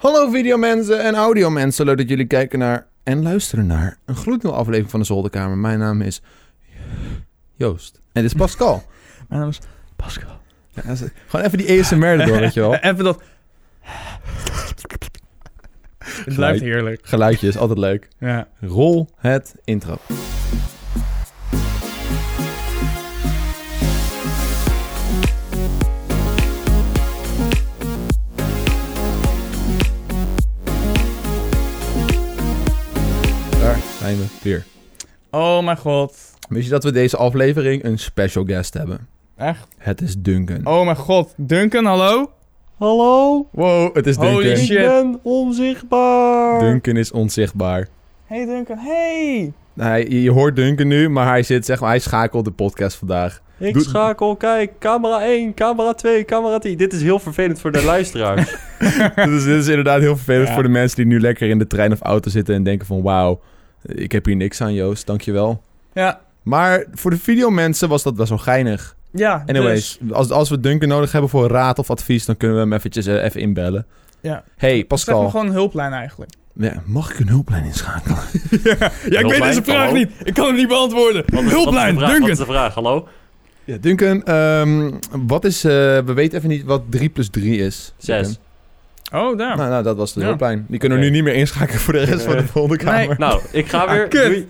Hallo videomensen en audiomensen. Leuk dat jullie kijken naar en luisteren naar een gloednieuwe aflevering van de Zolderkamer. Mijn naam is Joost. En dit is Pascal. Mijn naam is Pascal. Ja, dat is- gewoon even die ASMR erdoor, weet je wel. Even dat... Het blijft heerlijk. Geluidje is altijd leuk. Ja. Rol het intro. Zijn we weer. Oh mijn god. Wist je dat we deze aflevering een special guest hebben? Echt? Het is Duncan. Oh mijn god. Duncan, hallo? Hallo, Wow, het is Holy Duncan. shit. ik ben onzichtbaar. Duncan is onzichtbaar. Hey Duncan, hey! Hij, je hoort Duncan nu, maar hij zit, zeg maar, hij schakelt de podcast vandaag. Ik Doe- schakel, kijk, camera 1, camera 2, camera 10. Dit is heel vervelend voor de luisteraars. dus dit is inderdaad heel vervelend Ja. voor de mensen die nu lekker in de trein of auto zitten en denken van wauw, ik heb hier niks aan, Joost. Dankjewel. Ja. Maar voor de videomensen was dat wel wel geinig. Ja, Anyways, dus- als, als we Duncan nodig hebben voor raad of advies... dan kunnen we hem eventjes eh, even inbellen. Ja. Hey, Pascal. Zeg maar gewoon een hulplijn eigenlijk. Ja, mag ik een hulplijn inschakelen? ja, ik weet deze vraag niet. Ik kan hem niet beantwoorden. Hulplijn, wat is Duncan. Wat is de vraag? Hallo? Ja, Duncan, ehm, wat is... Eh, we weten even niet wat 3 plus 3 is. 6. Oh, daar. Nou, nou, dat was de Ja. hulplijn. Die kunnen we nu niet meer inschakelen voor de rest van de volgende kamer. Nee. Nou, ik ga Ah, weer... kut. Doei.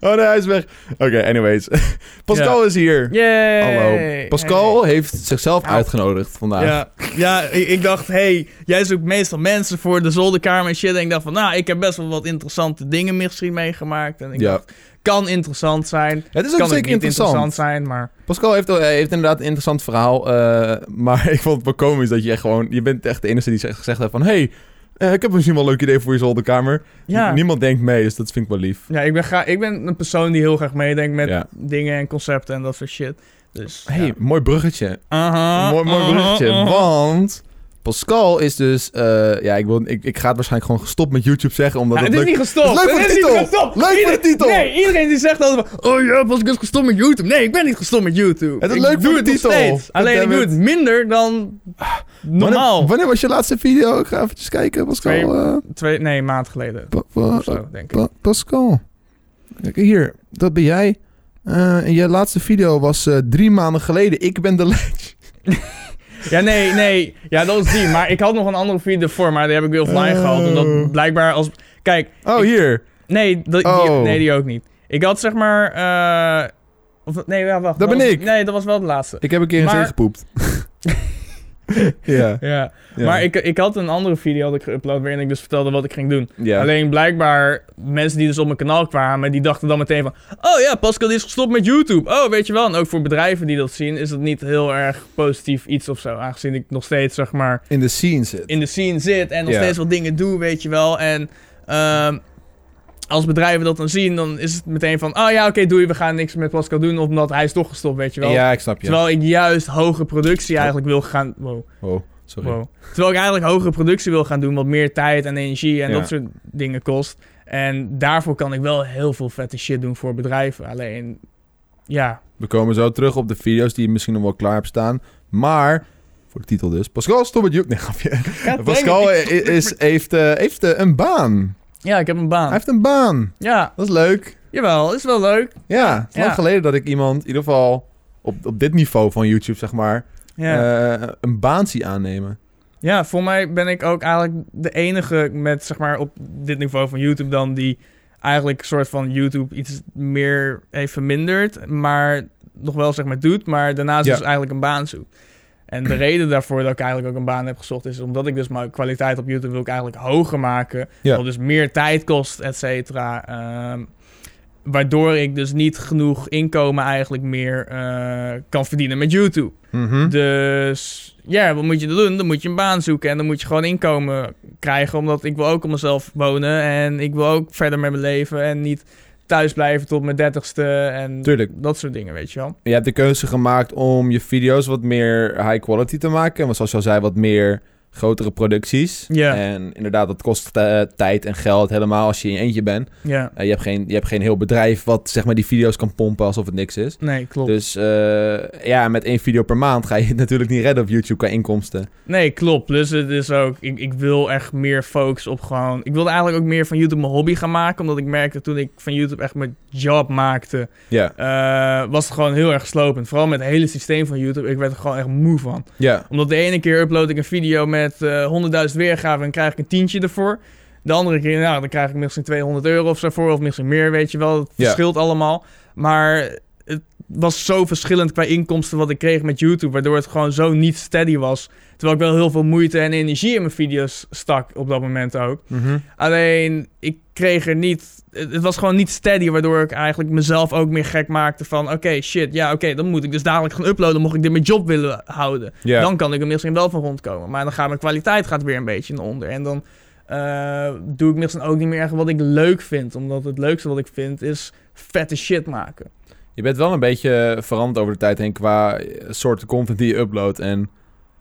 Oh nee, hij is weg. Oké, anyways. Pascal is hier. Yay! Hallo. Pascal heeft zichzelf uitgenodigd vandaag. Ja, ja ik, ik dacht, hey, jij zoekt meestal mensen voor de zolderkamer en shit. En ik dacht van, nou, ik heb best wel wat interessante dingen misschien meegemaakt. En ik Ja. dacht, kan interessant zijn. Het is ook kan zeker niet interessant. interessant zijn, maar... Pascal heeft, hij heeft inderdaad een interessant verhaal. eh, maar ik vond het wel komisch dat je echt gewoon... Je bent echt de enige die zegt- gezegd heeft van... Hey, eh, ik heb misschien wel een leuk idee voor je zolderkamer. Ja, Niemand denkt mee, dus dat vind ik wel lief. ja ik, ben gra- ik ben een persoon die heel graag meedenkt met Ja. dingen en concepten en dat soort shit. Dus, Hey, ja. mooi bruggetje. Aha, mooi, mooi bruggetje. Want Pascal is dus... eh, ja, ik, wil, ik, ik ga het waarschijnlijk gewoon gestopt met YouTube zeggen. Omdat Ja, het het is leuk... niet gestopt. Het is leuk voor Het de titel. gestopt. Leuk voor de Ieder- titel. Nee, iedereen die zegt altijd van... Oh ja, Pascal is gestopt met YouTube. Nee, ik ben niet gestopt met YouTube. Het is ik leuk doe voor de het nog titel. steeds. Alleen ik doe het minder dan normaal. Wanneer, wanneer was je laatste video? Ik ga eventjes kijken, Pascal. Twee- eh, Twee, nee, een maand geleden. Pa- pa- Of zo, denk ik. Pa- Pascal. Kijk hier, dat ben jij. Eh, en je laatste video was eh, drie maanden geleden. Ik ben de ledge. Ja, nee, nee. Ja, dat is die. Maar ik had nog een andere video voor, maar die heb ik weer offline Oh. gehaald. Omdat blijkbaar als... Kijk, Oh, Ik- hier. nee, dat, die, Oh. nee, die ook niet. Ik had zeg maar... eh of, nee, ja, wacht. Dat ben was- ik. Nee, dat was wel de laatste. Ik heb een keer in Maar- zee gepoept. ja, Ja, maar ik, ik had een andere video dat ik geüpload waarin ik dus vertelde wat ik ging doen. Ja. Alleen blijkbaar, mensen die dus op mijn kanaal kwamen, die dachten dan meteen van... Oh ja, Pascal die is gestopt met YouTube. Oh, weet je wel. En ook voor bedrijven die dat zien, is dat niet heel erg positief iets of zo. Aangezien ik nog steeds, zeg maar, In de scene zit. in de scene zit en nog Ja. steeds wat dingen doe, weet je wel. En ehm, als bedrijven dat dan zien, dan is het meteen van... Oh ja, oké, doei, we gaan niks met Pascal doen, omdat hij is toch gestopt, weet je wel. Ja, ik snap je. Terwijl ik juist hoge productie eigenlijk wil gaan... Wow. Oh, sorry. Wow. Terwijl ik eigenlijk hogere productie wil gaan doen, wat meer tijd en energie en Ja. dat soort dingen kost. En daarvoor kan ik wel heel veel vette shit doen voor bedrijven. Alleen, ja. We komen zo terug op de video's die je misschien nog wel klaar hebt staan. Maar, voor de titel dus. Pascal, stop met YouTube. Nee, grapje. Pascal is, heeft, eh, heeft eh, een baan. Ja, ik heb een baan. Hij heeft een baan. Ja, Dat is leuk. jawel, is wel leuk. Ja, het is lang geleden dat ik iemand, in ieder geval op, op dit niveau van YouTube, zeg maar, Ja. eh, een baan zie aannemen. ja, voor mij ben ik ook eigenlijk de enige met, zeg maar, op dit niveau van YouTube dan die eigenlijk een soort van YouTube iets meer heeft verminderd, maar nog wel, zeg maar, doet, maar daarnaast Ja. dus eigenlijk een baan zoekt. En de reden daarvoor dat ik eigenlijk ook een baan heb gezocht is omdat ik dus mijn kwaliteit op YouTube wil ik eigenlijk hoger maken. Ja. Wat dus meer tijd kost, et cetera. Ehm, waardoor ik dus niet genoeg inkomen eigenlijk meer eh, kan verdienen met YouTube. Mhm. Dus ja, wat moet je dan doen? Dan moet je een baan zoeken en dan moet je gewoon inkomen krijgen. Omdat ik wil ook op mezelf wonen en ik wil ook verder met mijn leven en niet thuis blijven tot mijn dertigste en Tuurlijk. dat soort dingen, weet je wel. Je hebt de keuze gemaakt om je video's wat meer high quality te maken. En zoals je al zei, wat meer grotere producties. Ja. En inderdaad, dat kost eh, tijd en geld helemaal als je in je eentje bent. Ja, Eh, je, hebt geen, je hebt geen heel bedrijf wat zeg maar die video's kan pompen alsof het niks is. nee, klopt. Dus eh, ja, met één video per maand ga je het natuurlijk niet redden op YouTube qua inkomsten. Nee, klopt. Dus het is ook, ik, ik wil echt meer focus op gewoon. Ik wilde eigenlijk ook meer van YouTube mijn hobby gaan maken. Omdat ik merkte toen ik van YouTube echt mijn job maakte, Ja, was het gewoon heel erg slopend. Vooral met het hele systeem van YouTube. Ik werd er gewoon echt moe van. ja, Omdat de ene keer upload ik een video met eh 100.000 weergaven en krijg ik een tientje ervoor. De andere keer, nou, dan krijg ik misschien 200 euro of zo voor, of misschien meer, weet je wel. Het Ja. verschilt allemaal. Maar was zo verschillend qua inkomsten wat ik kreeg met YouTube, waardoor het gewoon zo niet steady was. Terwijl ik wel heel veel moeite en energie in mijn video's stak op dat moment ook. Mhm. Alleen, ik kreeg er niet... Het was gewoon niet steady, waardoor ik eigenlijk mezelf ook meer gek maakte van... Oké, shit, ja, oké, dan moet ik dus dadelijk gaan uploaden... mocht ik dit mijn job willen houden. Dan kan ik er misschien wel van rondkomen. Maar dan gaat mijn kwaliteit gaat weer een beetje naar onder. En dan eh, doe ik misschien ook niet meer echt wat ik leuk vind. Omdat het leukste wat ik vind is vette shit maken. Je bent wel een beetje veranderd over de tijd heen qua eh, soorten content die je uploadt. En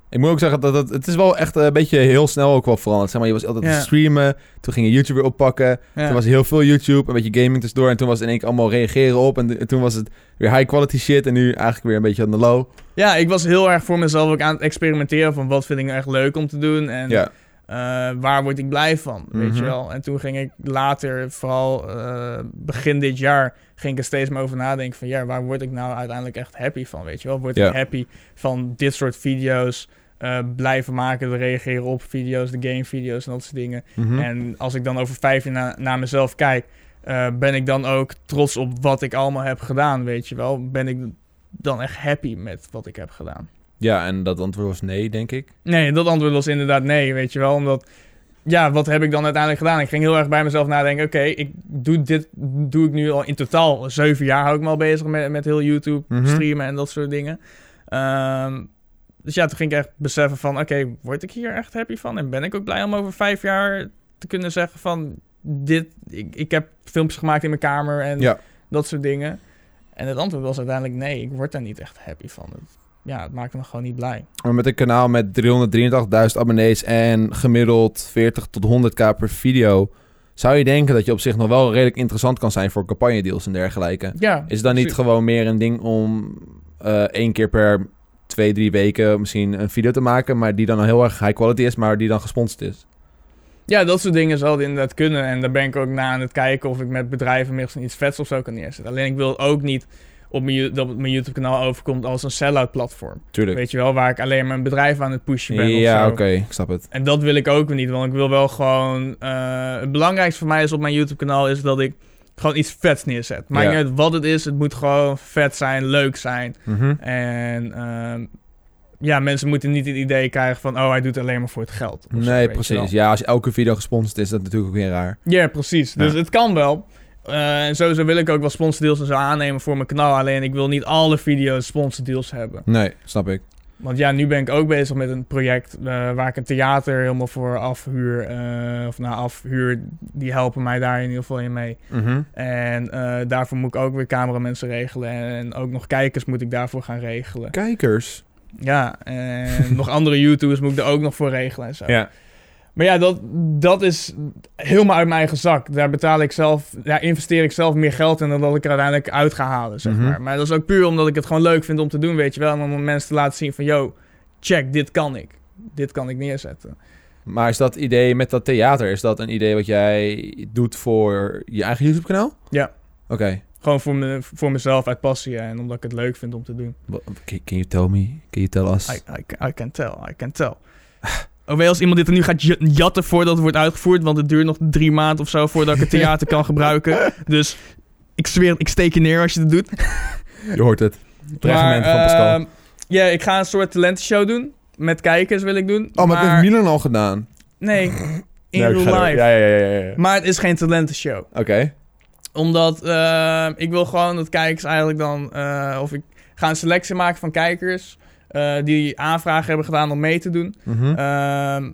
ik moet ook zeggen dat het, het is wel echt een beetje heel snel ook wel veranderd. Zeg maar, je was altijd Ja. streamen, toen ging je YouTube weer oppakken. Ja. Toen was heel veel YouTube, een beetje gaming tussendoor. En toen was het in één keer allemaal reageren op. En, en toen was het weer high quality shit. En nu eigenlijk weer een beetje aan de low. ja, ik was heel erg voor mezelf ook aan het experimenteren van wat vind ik nou echt leuk om te doen. En Ja, eh, waar word ik blij van, weet Mhm. je wel. En toen ging ik later, vooral eh, begin dit jaar, ging ik er steeds meer over nadenken van... ja, waar word ik nou uiteindelijk echt happy van, weet je wel. Word Ja. ik happy van dit soort video's, eh, blijven maken, reageren op video's, de gamevideo's en dat soort dingen. Mhm. En als ik dan over vijf jaar na- naar mezelf kijk, ben ik dan ook trots op wat ik allemaal heb gedaan, weet je wel. Ben ik dan echt happy met wat ik heb gedaan. Ja, en dat antwoord was nee, denk ik. Nee, dat antwoord was inderdaad nee, weet je wel. Omdat, ja, wat heb ik dan uiteindelijk gedaan? Ik ging heel erg bij mezelf nadenken. Oké, ik doe dit, doe ik nu al in totaal zeven jaar hou ik me al bezig met, met heel YouTube Mhm. streamen en dat soort dingen. Ehm, dus ja, toen ging ik echt beseffen van, oké, word ik hier echt happy van? En ben ik ook blij om over vijf jaar te kunnen zeggen van, dit, ik, ik heb filmpjes gemaakt in mijn kamer en Ja. dat soort dingen. En het antwoord was uiteindelijk nee, ik word daar niet echt happy van. Ja, het maakte me gewoon niet blij. Maar met een kanaal met 383.000 abonnees en gemiddeld 40 tot 100k per video... zou je denken dat je op zich nog wel redelijk interessant kan zijn voor campagnedeals en dergelijke. Ja, Is dan niet gewoon meer een ding om eh, één keer per twee, drie weken misschien een video te maken... maar die dan heel erg high quality is, maar die dan gesponsord is? Ja, dat soort dingen zal het inderdaad kunnen. En daar ben ik ook naar aan het kijken of ik met bedrijven misschien iets vets of zo kan neerzetten. Alleen ik wil ook niet op mijn, dat mijn YouTube-kanaal overkomt als een sell-out platform. Tuurlijk. Weet je wel, waar ik alleen maar een bedrijf aan het pushen ben ja, oké, ik snap het. En dat wil ik ook niet, want ik wil wel gewoon... eh, het belangrijkste voor mij is op mijn YouTube-kanaal is dat ik gewoon iets vets neerzet. Maakt Ja. niet uit wat het is, het moet gewoon vet zijn, leuk zijn. Mhm. En ehm, ja, mensen moeten niet het idee krijgen van... oh, hij doet het alleen maar voor het geld. zo, Nee, precies. Ja, als elke video gesponsord is, is dat natuurlijk ook weer raar. Ja, precies. Dus het kan wel. Eh, en sowieso wil ik ook wel sponsordeals en zo aannemen voor mijn kanaal. Alleen ik wil niet alle video's sponsordeals hebben. Nee, snap ik. Want ja, nu ben ik ook bezig met een project eh, waar ik een theater helemaal voor afhuur. eh, of nou, afhuur. Die helpen mij daar in ieder geval in mee. Mhm. En daarvoor moet ik ook weer cameramensen regelen. En ook nog kijkers moet ik daarvoor gaan regelen. Kijkers. Ja, en nog andere YouTubers moet ik er ook nog voor regelen en zo. Ja. Maar ja, dat, dat is helemaal uit mijn eigen zak. Daar betaal ik zelf, daar investeer ik zelf meer geld in dan dat ik er uiteindelijk uit ga halen, zeg Mhm. maar. Maar dat is ook puur omdat ik het gewoon leuk vind om te doen, weet je wel. En om mensen te laten zien van, yo, check, dit kan ik. Dit kan ik neerzetten. Maar is dat idee met dat theater, is dat een idee wat jij doet voor je eigen YouTube-kanaal? Ja. Oké. Gewoon voor, me, voor mezelf uit passie en omdat ik het leuk vind om te doen. Can you tell me? Can you tell us? I, I, I can tell, I can tell. Ook wel als iemand dit er nu gaat jatten voordat het wordt uitgevoerd, want het duurt nog drie maanden of zo voordat ik het theater kan gebruiken. Dus ik zweer, ik steek je neer als je het doet. Je hoort het. Dreigement van Pascal. ehm, Ja, ik ga een soort talentenshow doen. Met kijkers wil ik doen. oh, maar dat heeft Milan al gedaan. Nee, in real life. Ja, ja, ja, ja. ja. Maar het is geen talentenshow. Oké. Omdat ehm, ik wil gewoon dat kijkers eigenlijk dan... eh, of ik ga een selectie maken van kijkers... eh, die aanvragen hebben gedaan om mee te doen. Mhm. Ehm,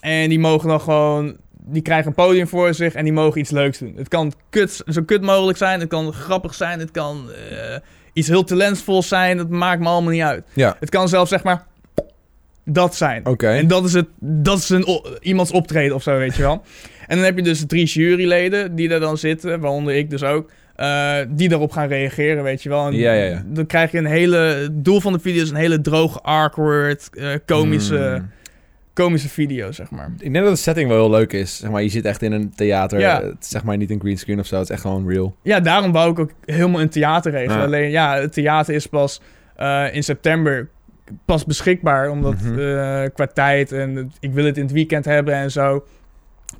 en die mogen dan gewoon... Die krijgen een podium voor zich en die mogen iets leuks doen. Het kan kut, zo kut mogelijk zijn. Het kan grappig zijn. Het kan eh, iets heel talentvol zijn. Dat maakt me allemaal niet uit. ja. Het kan zelfs zeg maar dat zijn. En dat is, het, dat is een, iemands optreden of zo, weet je wel. En dan heb je dus drie juryleden die daar dan zitten, waaronder ik dus ook, eh, die daarop gaan reageren, weet je wel. En Ja, ja, ja. Dan krijg je een hele... Het doel van de video is een hele droge, awkward, eh, komische, Mm. komische video, zeg maar. Ik denk dat de setting wel heel leuk is. Zeg maar, je zit echt in een theater. Ja. Het is zeg maar niet een greenscreen of zo. Het is echt gewoon real. Ja, daarom wou ik ook helemaal een theater regelen. Alleen, ja, het theater is pas eh, in september pas beschikbaar. Omdat Mhm. qua tijd en ik wil het in het weekend hebben en zo...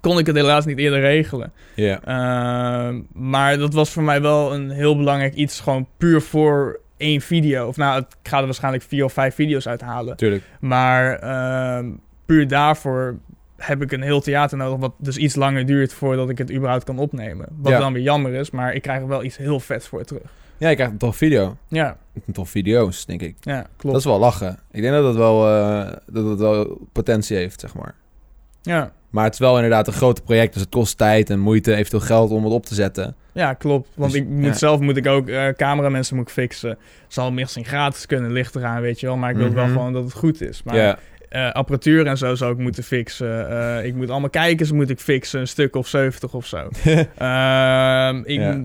kon ik het helaas niet eerder regelen. Ja. Ehm, maar dat was voor mij wel een heel belangrijk iets. Gewoon puur voor één video. Of nou, ik ga er waarschijnlijk vier of vijf video's uithalen. Tuurlijk. Maar ehm, puur daarvoor heb ik een heel theater nodig. Wat dus iets langer duurt voordat ik het überhaupt kan opnemen. Wat Ja. dan weer jammer is. Maar ik krijg er wel iets heel vets voor terug. Ja, je krijgt een tof video. Ja, Een tof video's, denk ik. ja klopt. Dat is wel lachen. Ik denk dat het wel, eh, dat het wel potentie heeft, zeg maar. Ja. Maar het is wel inderdaad een groot project. Dus het kost tijd en moeite, eventueel geld om het op te zetten. ja, klopt. Want Dus, ik moet ja. zelf moet ik ook eh cameramensen moet ik fixen. Zal misschien gratis kunnen, ligt eraan, weet je wel. Maar ik wil wel Mhm. gewoon dat het goed is. Maar eh, apparatuur en zo zou ik moeten fixen. Eh, ik moet allemaal kijkers moet ik fixen, een stuk of 70 of zo. Ehm, ik Ja.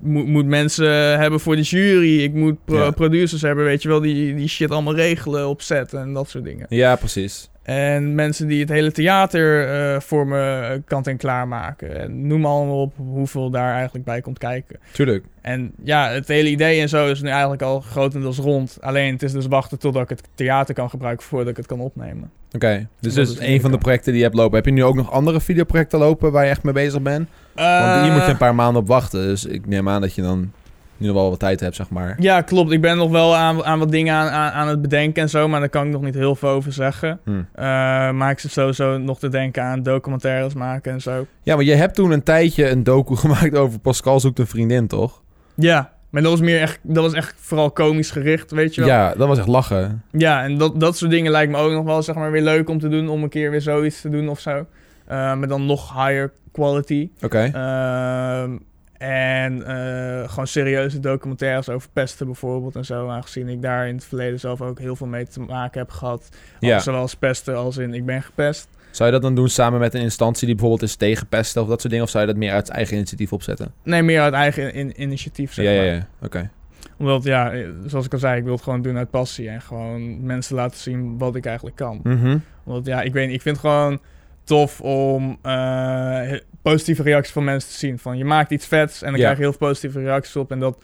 moet, moet mensen hebben voor de jury. Ik moet pro- Ja. producers hebben, weet je wel, die, die shit allemaal regelen op set en dat soort dingen. ja, precies. En mensen die het hele theater eh, voor me kant en klaar maken. En noem allemaal op hoeveel daar eigenlijk bij komt kijken. Tuurlijk. En ja, het hele idee en zo is nu eigenlijk al grotendeels rond. Alleen het is dus wachten totdat ik het theater kan gebruiken voordat ik het kan opnemen. Oké. Dus Dat is een van de projecten die je hebt lopen. Heb je nu ook nog andere videoprojecten lopen waar je echt mee bezig bent? Want hier moet je Eh, een paar maanden op wachten. Dus ik neem aan dat je dan nu nog wel wat tijd hebt, zeg maar. Ja, klopt. Ik ben nog wel aan, aan wat dingen aan, aan, aan het bedenken en zo, maar daar kan ik nog niet heel veel over zeggen. Hm. Eh, maar ik zit sowieso nog te denken aan documentaires maken en zo. Ja, maar je hebt toen een tijdje een docu gemaakt over Pascal zoekt een vriendin, toch? Ja, maar dat was meer echt, dat was echt vooral komisch gericht, weet je wel. Ja, dat was echt lachen. Ja, en dat, dat soort dingen lijkt me ook nog wel zeg maar weer leuk om te doen, om een keer weer zoiets te doen of zo. Eh, maar dan nog higher quality. Oké. Ehm, en eh, gewoon serieuze documentaires over pesten bijvoorbeeld en zo. Aangezien ik daar in het verleden zelf ook heel veel mee te maken heb gehad. Ja. Zowel als pesten als in ik ben gepest. Zou je dat dan doen samen met een instantie die bijvoorbeeld is tegen pesten of dat soort dingen? Of zou je dat meer uit eigen initiatief opzetten? Nee, meer uit eigen in- initiatief zeg ja, ja, maar. ja. Oké. Omdat ja, zoals ik al zei, ik wil het gewoon doen uit passie. En gewoon mensen laten zien wat ik eigenlijk kan. Mhm. Want ja, ik weet ik vind het gewoon tof om eh, positieve reacties van mensen te zien. Van je maakt iets vets en dan Ja. krijg je heel veel positieve reacties op. En dat,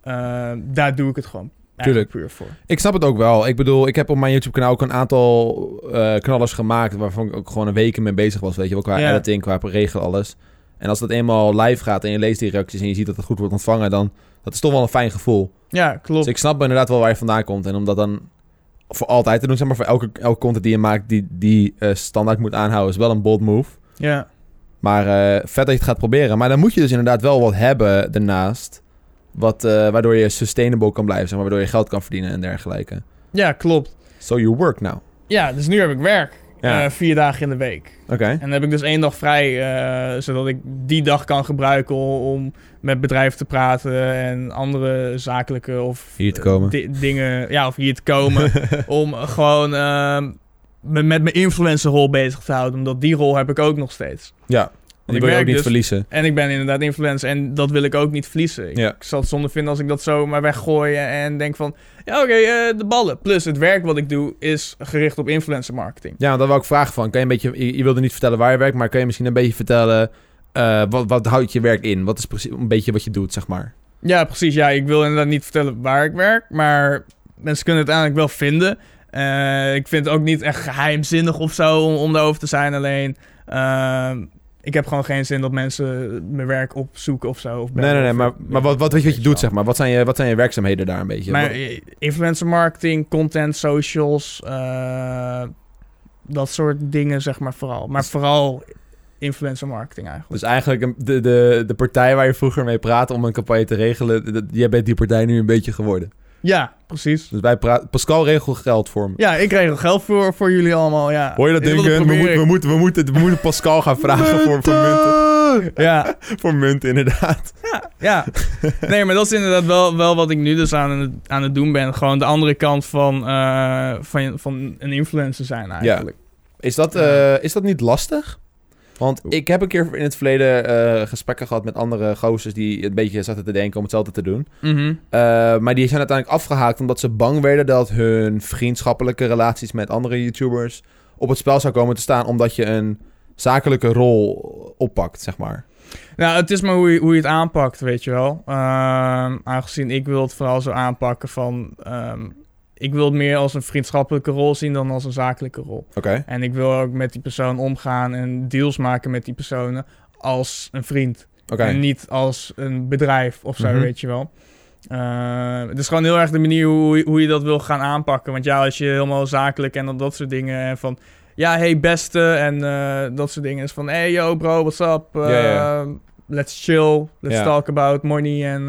eh, daar doe ik het gewoon eigenlijk puur voor. Ik snap het ook wel. Ik bedoel, ik heb op mijn YouTube-kanaal ook een aantal eh, knallers gemaakt... waarvan ik ook gewoon een weken mee bezig was, weet je wel. Qua Ja. editing, qua regelen, alles. En als dat eenmaal live gaat en je leest die reacties... en je ziet dat het goed wordt ontvangen... dan dat is toch wel een fijn gevoel. Ja, klopt. Dus ik snap inderdaad wel waar je vandaan komt. En om dat dan voor altijd te doen, zeg maar... voor elke, elke content die je maakt... die, die eh, standaard moet aanhouden... is wel een bold move. Ja, Maar eh, vet dat je het gaat proberen. Maar dan moet je dus inderdaad wel wat hebben daarnaast... Wat, eh, waardoor je sustainable kan blijven, zeg maar, waardoor je geld kan verdienen en dergelijke. ja, klopt. So you work now. Ja, dus nu heb ik werk. Ja. eh, vier dagen in de week. Oké. En dan heb ik dus één dag vrij, zodat ik die dag kan gebruiken om, met bedrijven te praten en andere zakelijke of Hier te komen. di- dingen, ja, of hier te komen, om gewoon ehm, me met mijn influencerrol bezig te houden, omdat die rol heb ik ook nog steeds. Ja. Die wil je ook niet dus- verliezen. En ik ben inderdaad influencer en dat wil ik ook niet verliezen. Ik, Ja. ik zal het zonde vinden als ik dat zo maar weggooi en denk van, ja oké, eh, de ballen. Plus het werk wat ik doe is gericht op influencer marketing. Ja, daar wou ik vragen van. Kan je een beetje... Je, je wilde niet vertellen waar je werkt, maar kan je misschien een beetje vertellen... eh, wat, wat houdt je werk in? Wat is precies een beetje wat je doet, zeg maar? Ja, precies. Ja, ik wil inderdaad niet vertellen waar ik werk, maar mensen kunnen het uiteindelijk wel vinden. Eh, ik vind het ook niet echt geheimzinnig of zo om, om daarover te zijn. Alleen, ehm, ik heb gewoon geen zin dat mensen mijn werk opzoeken of zo. Of Nee, nee, nee. of- Maar, maar wat, wat weet je wat je doet, zeg maar? Wat zijn je, wat zijn je werkzaamheden daar een beetje? Maar eh, influencer marketing, content, socials, eh, dat soort dingen zeg maar vooral. Maar vooral influencer marketing eigenlijk. Dus eigenlijk de, de, de partij waar je vroeger mee praatte om een campagne te regelen... jij bent die partij nu een beetje geworden. Ja, precies. Dus wij praten... Pascal regelt geld voor me. Ja, ik regel geld voor, voor jullie allemaal, ja. Hoor je dat, Duncan? We, we, moeten, we, moeten, we moeten Pascal gaan vragen voor, voor munten. Ja, Voor munten, inderdaad. ja. Nee, maar dat is inderdaad wel, wel wat ik nu dus aan het, aan het doen ben. Gewoon de andere kant van, eh, van, van een influencer zijn eigenlijk. Is dat, eh, is dat niet lastig? Want ik heb een keer in het verleden eh, gesprekken gehad met andere gozers die een beetje zaten te denken om hetzelfde te doen. Mhm. Eh, maar die zijn uiteindelijk afgehaakt omdat ze bang werden dat hun vriendschappelijke relaties met andere YouTubers op het spel zou komen te staan omdat je een zakelijke rol oppakt, zeg maar. Nou, het is maar hoe je, hoe je het aanpakt, weet je wel. Ehm, aangezien ik wil het vooral zo aanpakken van... ehm, ik wil het meer als een vriendschappelijke rol zien dan als een zakelijke rol. Oké. En ik wil ook met die persoon omgaan en deals maken met die personen als een vriend. En niet als een bedrijf of zo, Mhm. weet je wel. Eh, het is gewoon heel erg de manier hoe, je- hoe je dat wil gaan aanpakken. Want ja, als je helemaal zakelijk en dan dat soort dingen en van... Ja, hey beste en eh, dat soort dingen. is van, hey yo bro, what's up? Eh, Let's chill, let's talk about money en...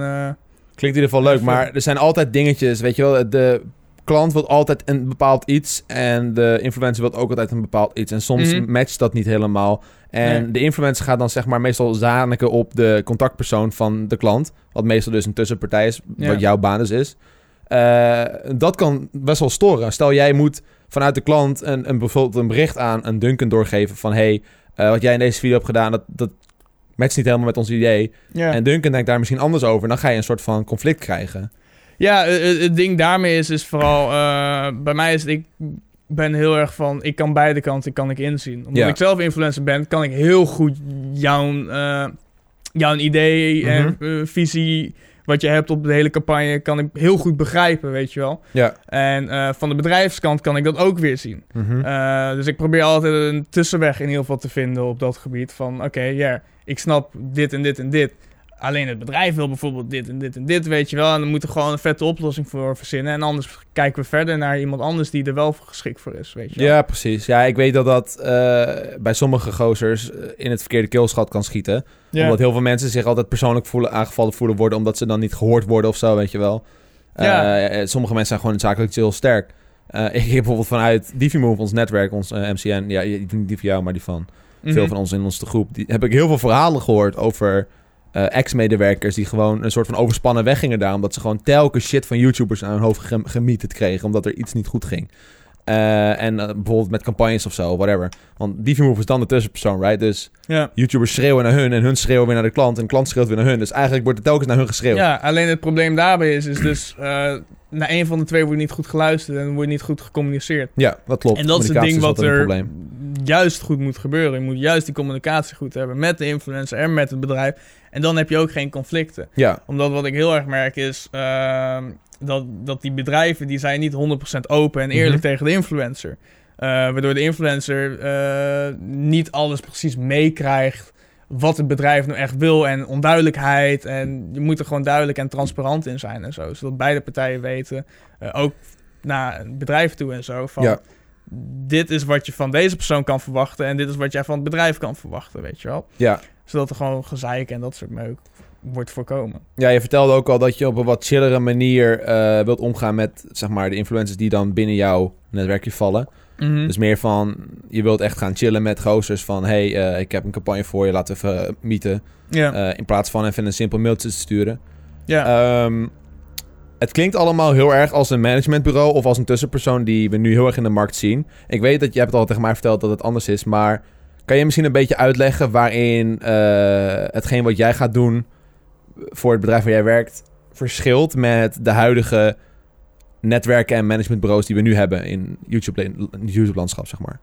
Klinkt in ieder geval leuk, maar er zijn altijd dingetjes, weet je wel. De klant wil altijd een bepaald iets en de influencer wil ook altijd een bepaald iets. En soms Mhm. matcht dat niet helemaal. En Nee. de influencer gaat dan zeg maar meestal zaniken op de contactpersoon van de klant. Wat meestal dus een tussenpartij is, Ja. wat jouw baan dus is. Eh, dat kan best wel storen. Stel jij moet vanuit de klant een, een, bijvoorbeeld een bericht aan een Duncan doorgeven van... hey, eh, wat jij in deze video hebt gedaan, dat, dat matcht niet helemaal met ons idee. ja. En Duncan denkt daar misschien anders over. Dan ga je een soort van conflict krijgen. Ja, eh, het, het ding daarmee is, is vooral... eh, bij mij is het, ik ben heel erg van... Ik kan beide kanten kan ik inzien. Omdat Ja. ik zelf influencer ben, kan ik heel goed jouw, eh, jouw idee en Mhm. eh, visie... Wat je hebt op de hele campagne, kan ik heel goed begrijpen, weet je wel. Ja. En eh, van de bedrijfskant kan ik dat ook weer zien. Mhm. Eh, dus ik probeer altijd een tussenweg in ieder geval te vinden op dat gebied. Van oké, ja, ik snap dit en dit en dit. Alleen het bedrijf wil bijvoorbeeld dit en dit en dit, weet je wel. En dan moeten we gewoon een vette oplossing voor verzinnen. En anders kijken we verder naar iemand anders die er wel geschikt voor is, weet je wel. Ja, precies. Ja, ik weet dat dat eh, bij sommige gozers eh, in het verkeerde keelschat kan schieten. Ja. Omdat heel veel mensen zich altijd persoonlijk voelen, aangevallen voelen worden... omdat ze dan niet gehoord worden of zo, weet je wel. Eh, Ja. sommige mensen zijn gewoon zakelijk heel sterk. Ik heb bijvoorbeeld vanuit DiviMove, ons netwerk, ons MCN... Ja, niet die van jou, maar die van Mhm. veel van ons in onze groep... Die, heb ik heel veel verhalen gehoord over eh, ex-medewerkers... die gewoon een soort van overspannen weggingen daar... omdat ze gewoon telkens shit van YouTubers aan hun hoofd gem- gemieterd kregen... omdat er iets niet goed ging. Eh, en eh, bijvoorbeeld met campagnes of zo, whatever. Want DiviMove is dan de tussenpersoon, right? Dus Ja. YouTubers schreeuwen naar hun en hun schreeuwen weer naar de klant... en de klant schreeuwt weer naar hun. Dus eigenlijk wordt er telkens naar hun geschreeuwd. ja, alleen het probleem daarbij is, is dus... eh naar een van de twee wordt niet goed geluisterd en wordt niet goed gecommuniceerd. Ja, dat klopt. En dat is het ding wat er juist goed moet gebeuren. Je moet juist die communicatie goed hebben met de influencer en met het bedrijf. En dan heb je ook geen conflicten. Ja, Omdat wat ik heel erg merk is ehm, dat, dat die bedrijven die zijn niet 100% open en eerlijk Mhm. tegen de influencer. Eh, waardoor de influencer eh, niet alles precies meekrijgt wat het bedrijf nou echt wil en onduidelijkheid. En je moet er gewoon duidelijk en transparant in zijn en zo. Zodat beide partijen weten, eh, ook naar het bedrijf toe en zo, van Ja. dit is wat je van deze persoon kan verwachten en dit is wat jij van het bedrijf kan verwachten, weet je wel. ja. Zodat er gewoon gezeik en dat soort meuk wordt voorkomen. Ja, je vertelde ook al dat je op een wat chillere manier eh, wilt omgaan met zeg maar, de influencers die dan binnen jouw netwerkje vallen. Mhm. Dus meer van, je wilt echt gaan chillen met gozers van... hey, eh, ik heb een campagne voor je, laten we even eh. Eh, in plaats van even een simpel mailtje te sturen. ja. Ehm, het klinkt allemaal heel erg als een managementbureau of als een tussenpersoon die we nu heel erg in de markt zien. Ik weet dat je hebt al tegen mij verteld dat het anders is, maar kan je misschien een beetje uitleggen waarin eh, hetgeen wat jij gaat doen voor het bedrijf waar jij werkt verschilt met de huidige netwerken en managementbureaus die we nu hebben in YouTube- YouTube-landschap, zeg maar.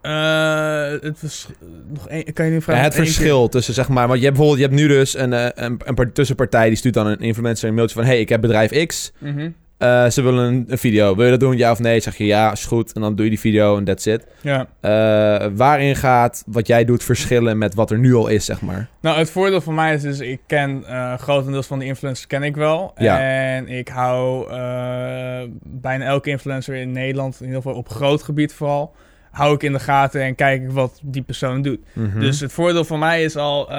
Eh, het was nog één. Kan je nu Ja, vragen? het verschil tussen, zeg maar, want je hebt bijvoorbeeld, je hebt nu dus een, eh, een, een par- tussenpartij die stuurt dan een influencer een mailtje van, hey, ik heb bedrijf X, Mhm. Eh, ze willen een, een video. Wil je dat doen? Ja of nee? Zeg je ja, is goed. En dan doe je die video en that's it. Ja. Eh, waarin gaat wat jij doet verschillen met wat er nu al is, zeg maar? Nou, het voordeel van mij is dus, ik ken eh grotendeels van de influencers ken ik wel. Ja. En ik hou bijna elke influencer in Nederland, in ieder geval op groot gebied vooral, hou ik in de gaten en kijk ik wat die persoon doet. Mhm. Dus het voordeel van mij is al,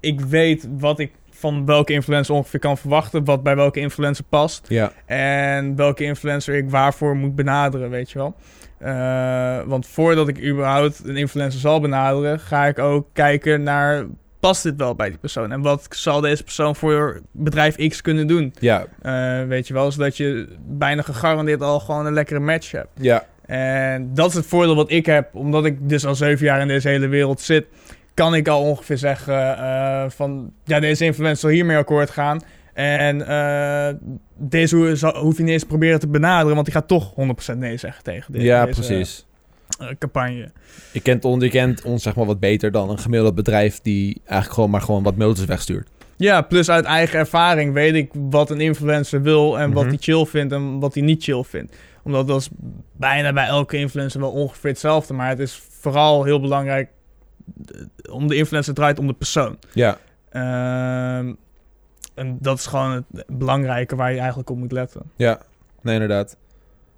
ik weet wat ik van welke influencer ongeveer kan verwachten, wat bij welke influencer past. Ja. En welke influencer ik waarvoor moet benaderen, weet je wel. Eh, want voordat ik überhaupt een influencer zal benaderen, ga ik ook kijken naar... past dit wel bij die persoon? En wat zal deze persoon voor bedrijf X kunnen doen? Ja. Eh, weet je wel, zodat je bijna gegarandeerd al gewoon een lekkere match hebt. Ja. En dat is het voordeel wat ik heb, omdat ik dus al zeven jaar in deze hele wereld zit, kan ik al ongeveer zeggen eh, van, ja, deze influencer zal hiermee akkoord gaan. En eh, deze ho- zal- hoef je niet eens proberen te benaderen, want die gaat toch 100% nee zeggen tegen dit, Ja, deze precies. eh, campagne. Je kent, on, je kent ons zeg maar wat beter dan een gemiddeld bedrijf die eigenlijk gewoon maar gewoon wat mailtjes wegstuurt. Ja, plus uit eigen ervaring weet ik wat een influencer wil en wat Mhm. hij chill vindt en wat hij niet chill vindt. Omdat dat is bijna bij elke influencer wel ongeveer hetzelfde. Maar het is vooral heel belangrijk om de influencer draait om de persoon. Ja. Ehm, en dat is gewoon het belangrijke waar je eigenlijk op moet letten. Ja. Nee, inderdaad.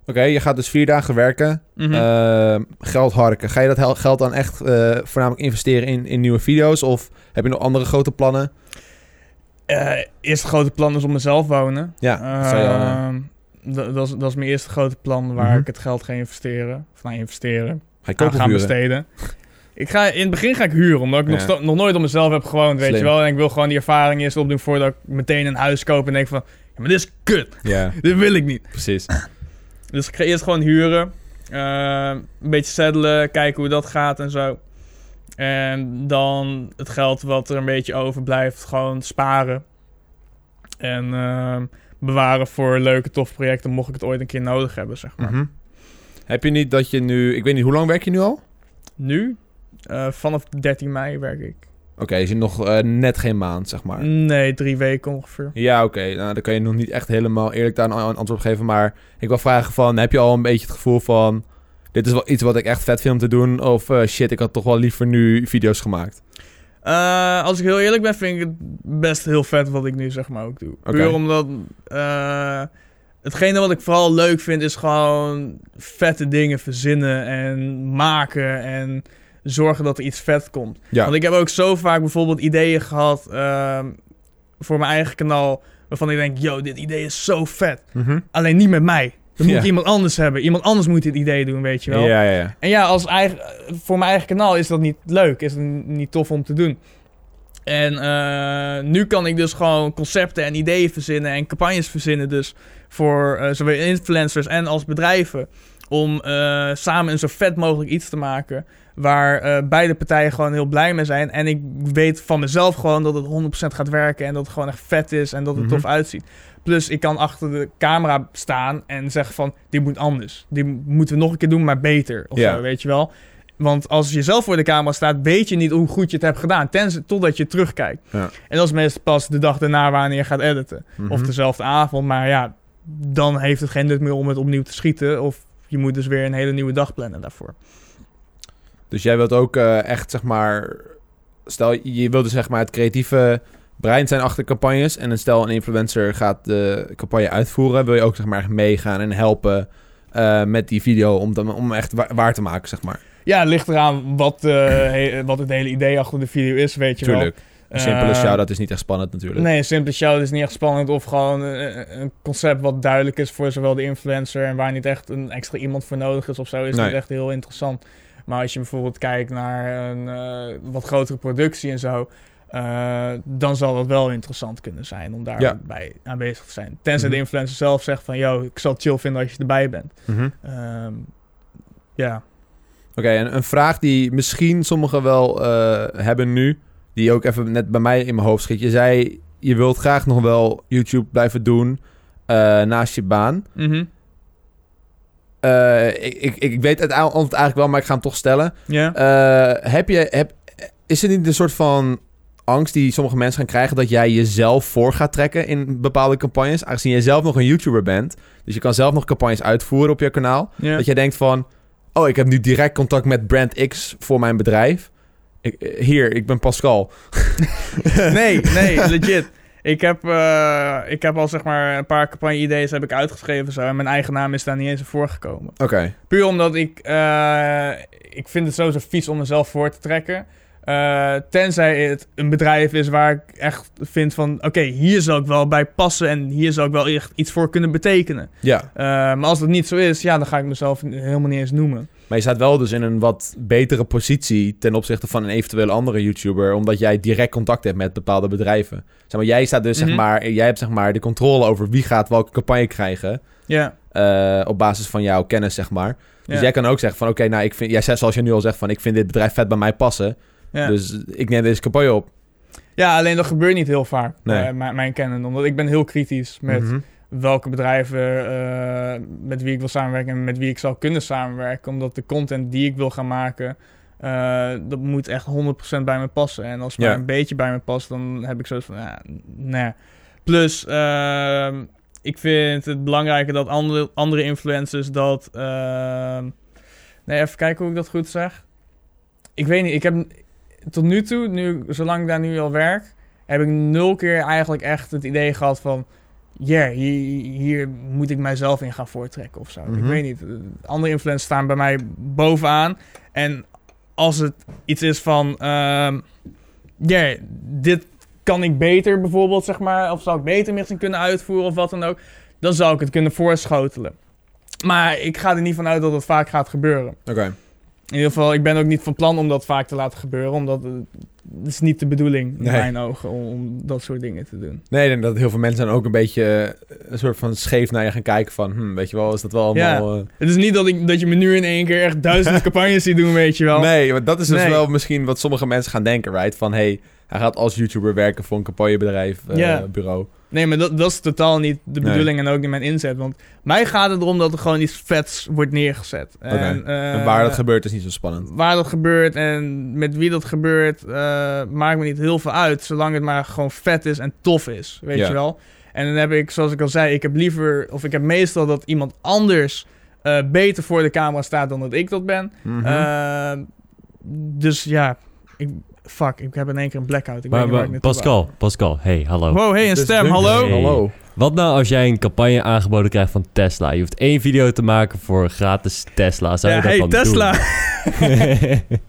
Oké, je gaat dus vier dagen werken. Mhm. Ehm, geld harken. Ga je dat geld dan echt eh, voornamelijk investeren in, in nieuwe video's? Of heb je nog andere grote plannen? Eh, eerste grote plan is om mezelf wonen. Ja, dat je eh, Ehm, dat, is, dat is mijn eerste grote plan waar Mhm. ik het geld ga investeren. Of nou, investeren. ga je kopen gaan besteden. Ik ga, in het begin ga ik huren, omdat ik nog, nog nooit op mezelf heb gewoond, weet Slim. je wel. En ik wil gewoon die ervaring eerst opdoen voordat ik meteen een huis koop en denk van... Ja, maar dit is kut. Ja, Dit wil ik niet. precies. Dus ik ga eerst gewoon huren. eh, een beetje settelen, kijken hoe dat gaat en zo. En dan het geld wat er een beetje overblijft, gewoon sparen. En ehm, bewaren voor leuke, toffe projecten, mocht ik het ooit een keer nodig hebben, zeg maar. Mhm. Heb je niet dat je nu... Ik weet niet, hoe lang werk je nu al? Nu, eh, vanaf 13 mei werk ik. Oké, is nog eh, net geen maand, zeg maar. Nee, drie weken ongeveer. Ja, oké. Nou, dan kan je nog niet echt helemaal eerlijk daar een antwoord op geven. Maar ik wil vragen van, heb je al een beetje het gevoel van... Dit is wel iets wat ik echt vet vind om te doen? Of eh, shit, ik had toch wel liever nu video's gemaakt? Als ik heel eerlijk ben, vind ik het best heel vet wat ik nu zeg maar ook doe. Oké. Puur omdat... hetgene wat ik vooral leuk vind is gewoon vette dingen verzinnen en maken en zorgen dat er iets vet komt. Ja. Want ik heb ook zo vaak bijvoorbeeld ideeën gehad ehm, voor mijn eigen kanaal waarvan ik denk, yo, dit idee is zo vet. Mhm. Alleen niet met mij. Dan moet Ja. iemand anders hebben. Iemand anders moet dit idee doen, weet je wel. Ja, ja, ja. En ja, als eigen, voor mijn eigen kanaal is dat niet leuk. Is het niet tof om te doen. En eh, nu kan ik dus gewoon concepten en ideeën verzinnen en campagnes verzinnen. Dus voor eh, zowel influencers en als bedrijven. Om eh, samen een zo vet mogelijk iets te maken. Waar eh, beide partijen gewoon heel blij mee zijn. En ik weet van mezelf gewoon dat het 100% gaat werken. En dat het gewoon echt vet is en dat het Mhm. tof uitziet. Plus ik kan achter de camera staan en zeggen van... Dit moet anders. Dit moeten we nog een keer doen, maar beter. Of Ja. zo, weet je wel. Want als je zelf voor de camera staat, weet je niet hoe goed je het hebt gedaan. Tenzij, totdat je terugkijkt. Ja. En dat is meestal pas de dag daarna wanneer je gaat editen. Mhm. Of dezelfde avond. Maar ja, dan heeft het geen nut meer om het opnieuw te schieten. Of je moet dus weer een hele nieuwe dag plannen daarvoor. Dus jij wilt ook eh, echt, zeg maar... Stel, je wilt dus zeg maar het creatieve brein zijn achter campagnes. En dan stel een influencer gaat de campagne uitvoeren. Wil je ook zeg maar meegaan en helpen eh, met die video om, dan, om echt wa- waar te maken, zeg maar. Ja, het ligt eraan wat, eh, he- wat het hele idee achter de video is, weet je wel. Een simpele Eh, shout-out is niet echt spannend natuurlijk. Nee, een simpele show is niet echt spannend. Of gewoon een, een concept wat duidelijk is voor zowel de influencer. En waar niet echt een extra iemand voor nodig is of zo. Is Nee. niet echt heel interessant. Maar als je bijvoorbeeld kijkt naar een eh, wat grotere productie en zo. eh, dan zal dat wel interessant kunnen zijn om daarbij Ja. aanwezig te zijn. Tenzij Mhm. de influencer zelf zegt van... Yo, ik zal het chill vinden als je erbij bent. Mhm. Ehm, ja. Oké, en een vraag die misschien sommigen wel eh, hebben nu, die ook even net bij mij in mijn hoofd schiet. Je zei, je wilt graag nog wel YouTube blijven doen eh, naast je baan. Mhm. Eh, ik, ik, ik weet het antwoord eigenlijk wel, maar ik ga hem toch stellen. Eh, heb je, heb, is er niet een soort van angst die sommige mensen gaan krijgen dat jij jezelf voor gaat trekken in bepaalde campagnes, aangezien jij zelf nog een YouTuber bent, dus je kan zelf nog campagnes uitvoeren op je kanaal, dat jij denkt van, oh, ik heb nu direct contact met Brand X voor mijn bedrijf. Ik, hier, ik ben Pascal. nee, nee, legit. Ik heb, eh, ik heb al zeg maar een paar campagne-ideeën heb ik uitgeschreven zo, en mijn eigen naam is daar niet eens in voorgekomen. Oké. Puur omdat ik, eh, ik vind het sowieso vies om mezelf voor te trekken. Eh, tenzij het een bedrijf is waar ik echt vind van... Oké, hier zou ik wel bij passen en hier zou ik wel echt iets voor kunnen betekenen. Ja, Eh, maar als dat niet zo is, ja, dan ga ik mezelf helemaal niet eens noemen. maar je staat wel dus in een wat betere positie ten opzichte van een eventuele andere YouTuber, omdat jij direct contact hebt met bepaalde bedrijven. Zeg maar, jij staat dus, Mhm. zeg maar, jij hebt zeg maar de controle over wie gaat welke campagne krijgen, Ja, eh, op basis van jouw kennis, zeg maar. Dus jij kan ook zeggen van, oké, nou, ik vind, jij zegt zoals je nu al zegt van, ik vind dit bedrijf vet bij mij passen, ja. dus ik neem deze campagne op. ja, alleen dat gebeurt niet heel vaak, Nee. eh, mijn, kennen. Omdat ik ben heel kritisch met Mhm. welke bedrijven eh, met wie ik wil samenwerken en met wie ik zou kunnen samenwerken. Omdat de content die ik wil gaan maken, eh, dat moet echt 100% bij me passen. En als het Ja. maar een beetje bij me past, dan heb ik zoiets van, ja, nee. Plus, ehm, ik vind het belangrijker dat andere, andere influencers dat... ehm, nee, even kijken hoe ik dat goed zeg. Ik weet niet, ik heb tot nu toe, nu, zolang ik daar nu al werk, heb ik nul keer eigenlijk echt het idee gehad van... Ja, hier, hier moet ik mijzelf in gaan voortrekken of zo. Ik Mhm. weet niet. Andere influencers staan bij mij bovenaan. En als het iets is van... ehm, Ja, dit kan ik beter bijvoorbeeld, zeg maar... Of zou ik beter misschien kunnen uitvoeren of wat dan ook... Dan zou ik het kunnen voorschotelen. Maar ik ga er niet van uit dat het vaak gaat gebeuren. Oké. In ieder geval, ik ben ook niet van plan om dat vaak te laten gebeuren. Omdat het is niet de bedoeling in Nee. mijn ogen om, om dat soort dingen te doen. Nee, ik denk dat heel veel mensen dan ook een beetje eh, een soort van scheef naar je gaan kijken van, hm, weet je wel, is dat wel allemaal... eh, Het is niet dat, ik, dat je me nu in één keer echt duizend campagnes ziet doen, weet je wel. Nee, want dat is dus Nee. wel misschien wat sommige mensen gaan denken, right? Van, hey, hij gaat als YouTuber werken voor een campagnebedrijf, eh, Ja. bureau. Nee, maar dat, dat is totaal niet de Nee. bedoeling en ook niet mijn inzet. Want mij gaat het erom dat er gewoon iets vets wordt neergezet. Oké. En, eh, en waar dat gebeurt is niet zo spannend. Waar dat gebeurt en met wie dat gebeurt, eh, maakt me niet heel veel uit. Zolang het maar gewoon vet is en tof is, weet je wel. En dan heb ik, zoals ik al zei, ik heb liever, of ik heb meestal dat iemand anders eh, beter voor de camera staat dan dat ik dat ben. Mhm. Dus ja, ik, fuck, ik heb in één keer een blackout. Ik Maar, weet niet waar maar ik naartoe Pascal, Pascal, hey, hallo. Wow, hey, een stem, hallo? Hey. Hallo. Wat nou als jij een campagne aangeboden krijgt van Tesla? Je hoeft één video te maken voor gratis Tesla. Zou Ja, je dat hey, dan Tesla. doen?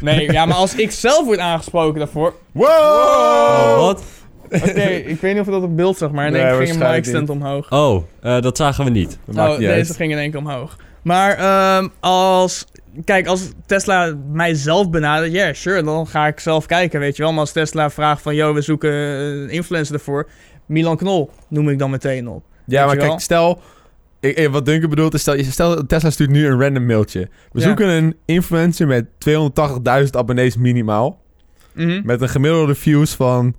Nee, ja, maar als ik zelf word aangesproken daarvoor... Wow! oh, wat? Oké, ik weet niet of dat op beeld zag, maar in Nee, één keer ging een mic stand omhoog. Oh, eh, dat zagen we niet. Dat oh, niet deze uit. ging in één keer omhoog. Maar ehm, als... Kijk, als Tesla mijzelf benadert, ja, sure, dan ga ik zelf kijken, weet je wel. Maar als Tesla vraagt van, yo, we zoeken een influencer ervoor. Milan Knol noem ik dan meteen op. Ja, maar kijk, stel... Ik, eh, wat Duncan bedoelt is, stel, stel Tesla stuurt nu een random mailtje. We Ja. zoeken een influencer met 280.000 abonnees minimaal. Mhm. Met een gemiddelde views van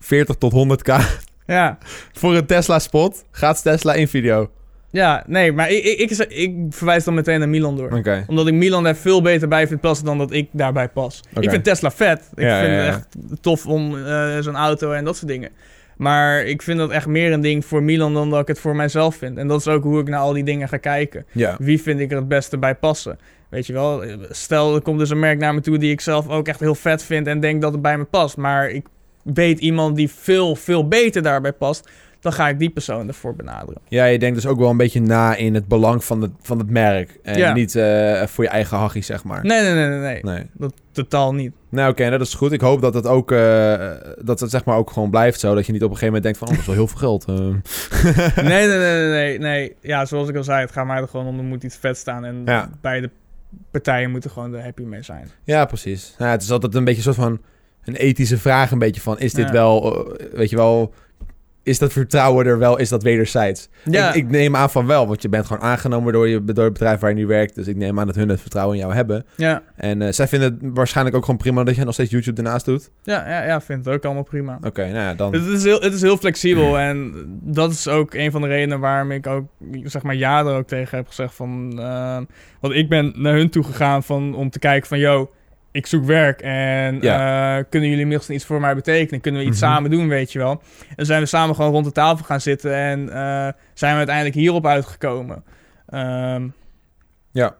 40 tot 100k. Ja. Voor een Tesla spot gaat Tesla in video. Ja, nee, maar ik, ik, ik, ik verwijs dan meteen naar Milan door. Omdat ik Milan er veel beter bij vind passen dan dat ik daarbij pas. Ik vind Tesla vet. Ik Ja, vind ja, ja. het echt tof om eh, zo'n auto en dat soort dingen. Maar ik vind dat echt meer een ding voor Milan dan dat ik het voor mijzelf vind. En dat is ook hoe ik naar al die dingen ga kijken. Wie vind ik er het beste bij passen? Weet je wel, stel er komt dus een merk naar me toe die ik zelf ook echt heel vet vind en denk dat het bij me past. Maar ik weet iemand die veel, veel beter daarbij past. Dan ga ik die persoon ervoor benaderen. Ja, je denkt dus ook wel een beetje na in het belang van het, van het merk. En Ja. niet eh, voor je eigen hachie, zeg maar. Nee, nee, nee, nee. nee. Nee. Dat totaal niet. Nou, oké, dat is goed. Ik hoop dat het ook, eh, dat het zeg maar ook gewoon blijft zo. Dat je niet op een gegeven moment denkt van, oh, dat is wel heel veel geld. eh. nee, nee, nee, nee, nee, nee. Ja, zoals ik al zei, het gaat mij er gewoon om, er moet iets vet staan. En Ja. beide partijen moeten gewoon er happy mee zijn. Ja, precies. Ja, het is altijd een beetje een soort van een ethische vraag. Een beetje van, is dit Ja. wel, eh, weet je wel, is dat vertrouwen er wel, is dat wederzijds? Ja, Ik, ik neem aan van wel, want je bent gewoon aangenomen door, je, door het bedrijf waar je nu werkt. Dus ik neem aan dat hun het vertrouwen in jou hebben. ja, En eh, zij vinden het waarschijnlijk ook gewoon prima dat je nog steeds YouTube ernaast doet. ja, ja, ja, vind het ook allemaal prima. Oké, nou ja, dan... Het is, heel, het is heel flexibel en dat is ook een van de redenen waarom ik ook, zeg maar, ja er ook tegen heb gezegd van... eh, want ik ben naar hun toe gegaan van, om te kijken van, yo, ik zoek werk en eh, kunnen jullie misschien iets voor mij betekenen? Kunnen we iets Mhm. samen doen, weet je wel? En zijn we samen gewoon rond de tafel gaan zitten en eh, zijn we uiteindelijk hierop uitgekomen. Ehm, Ja.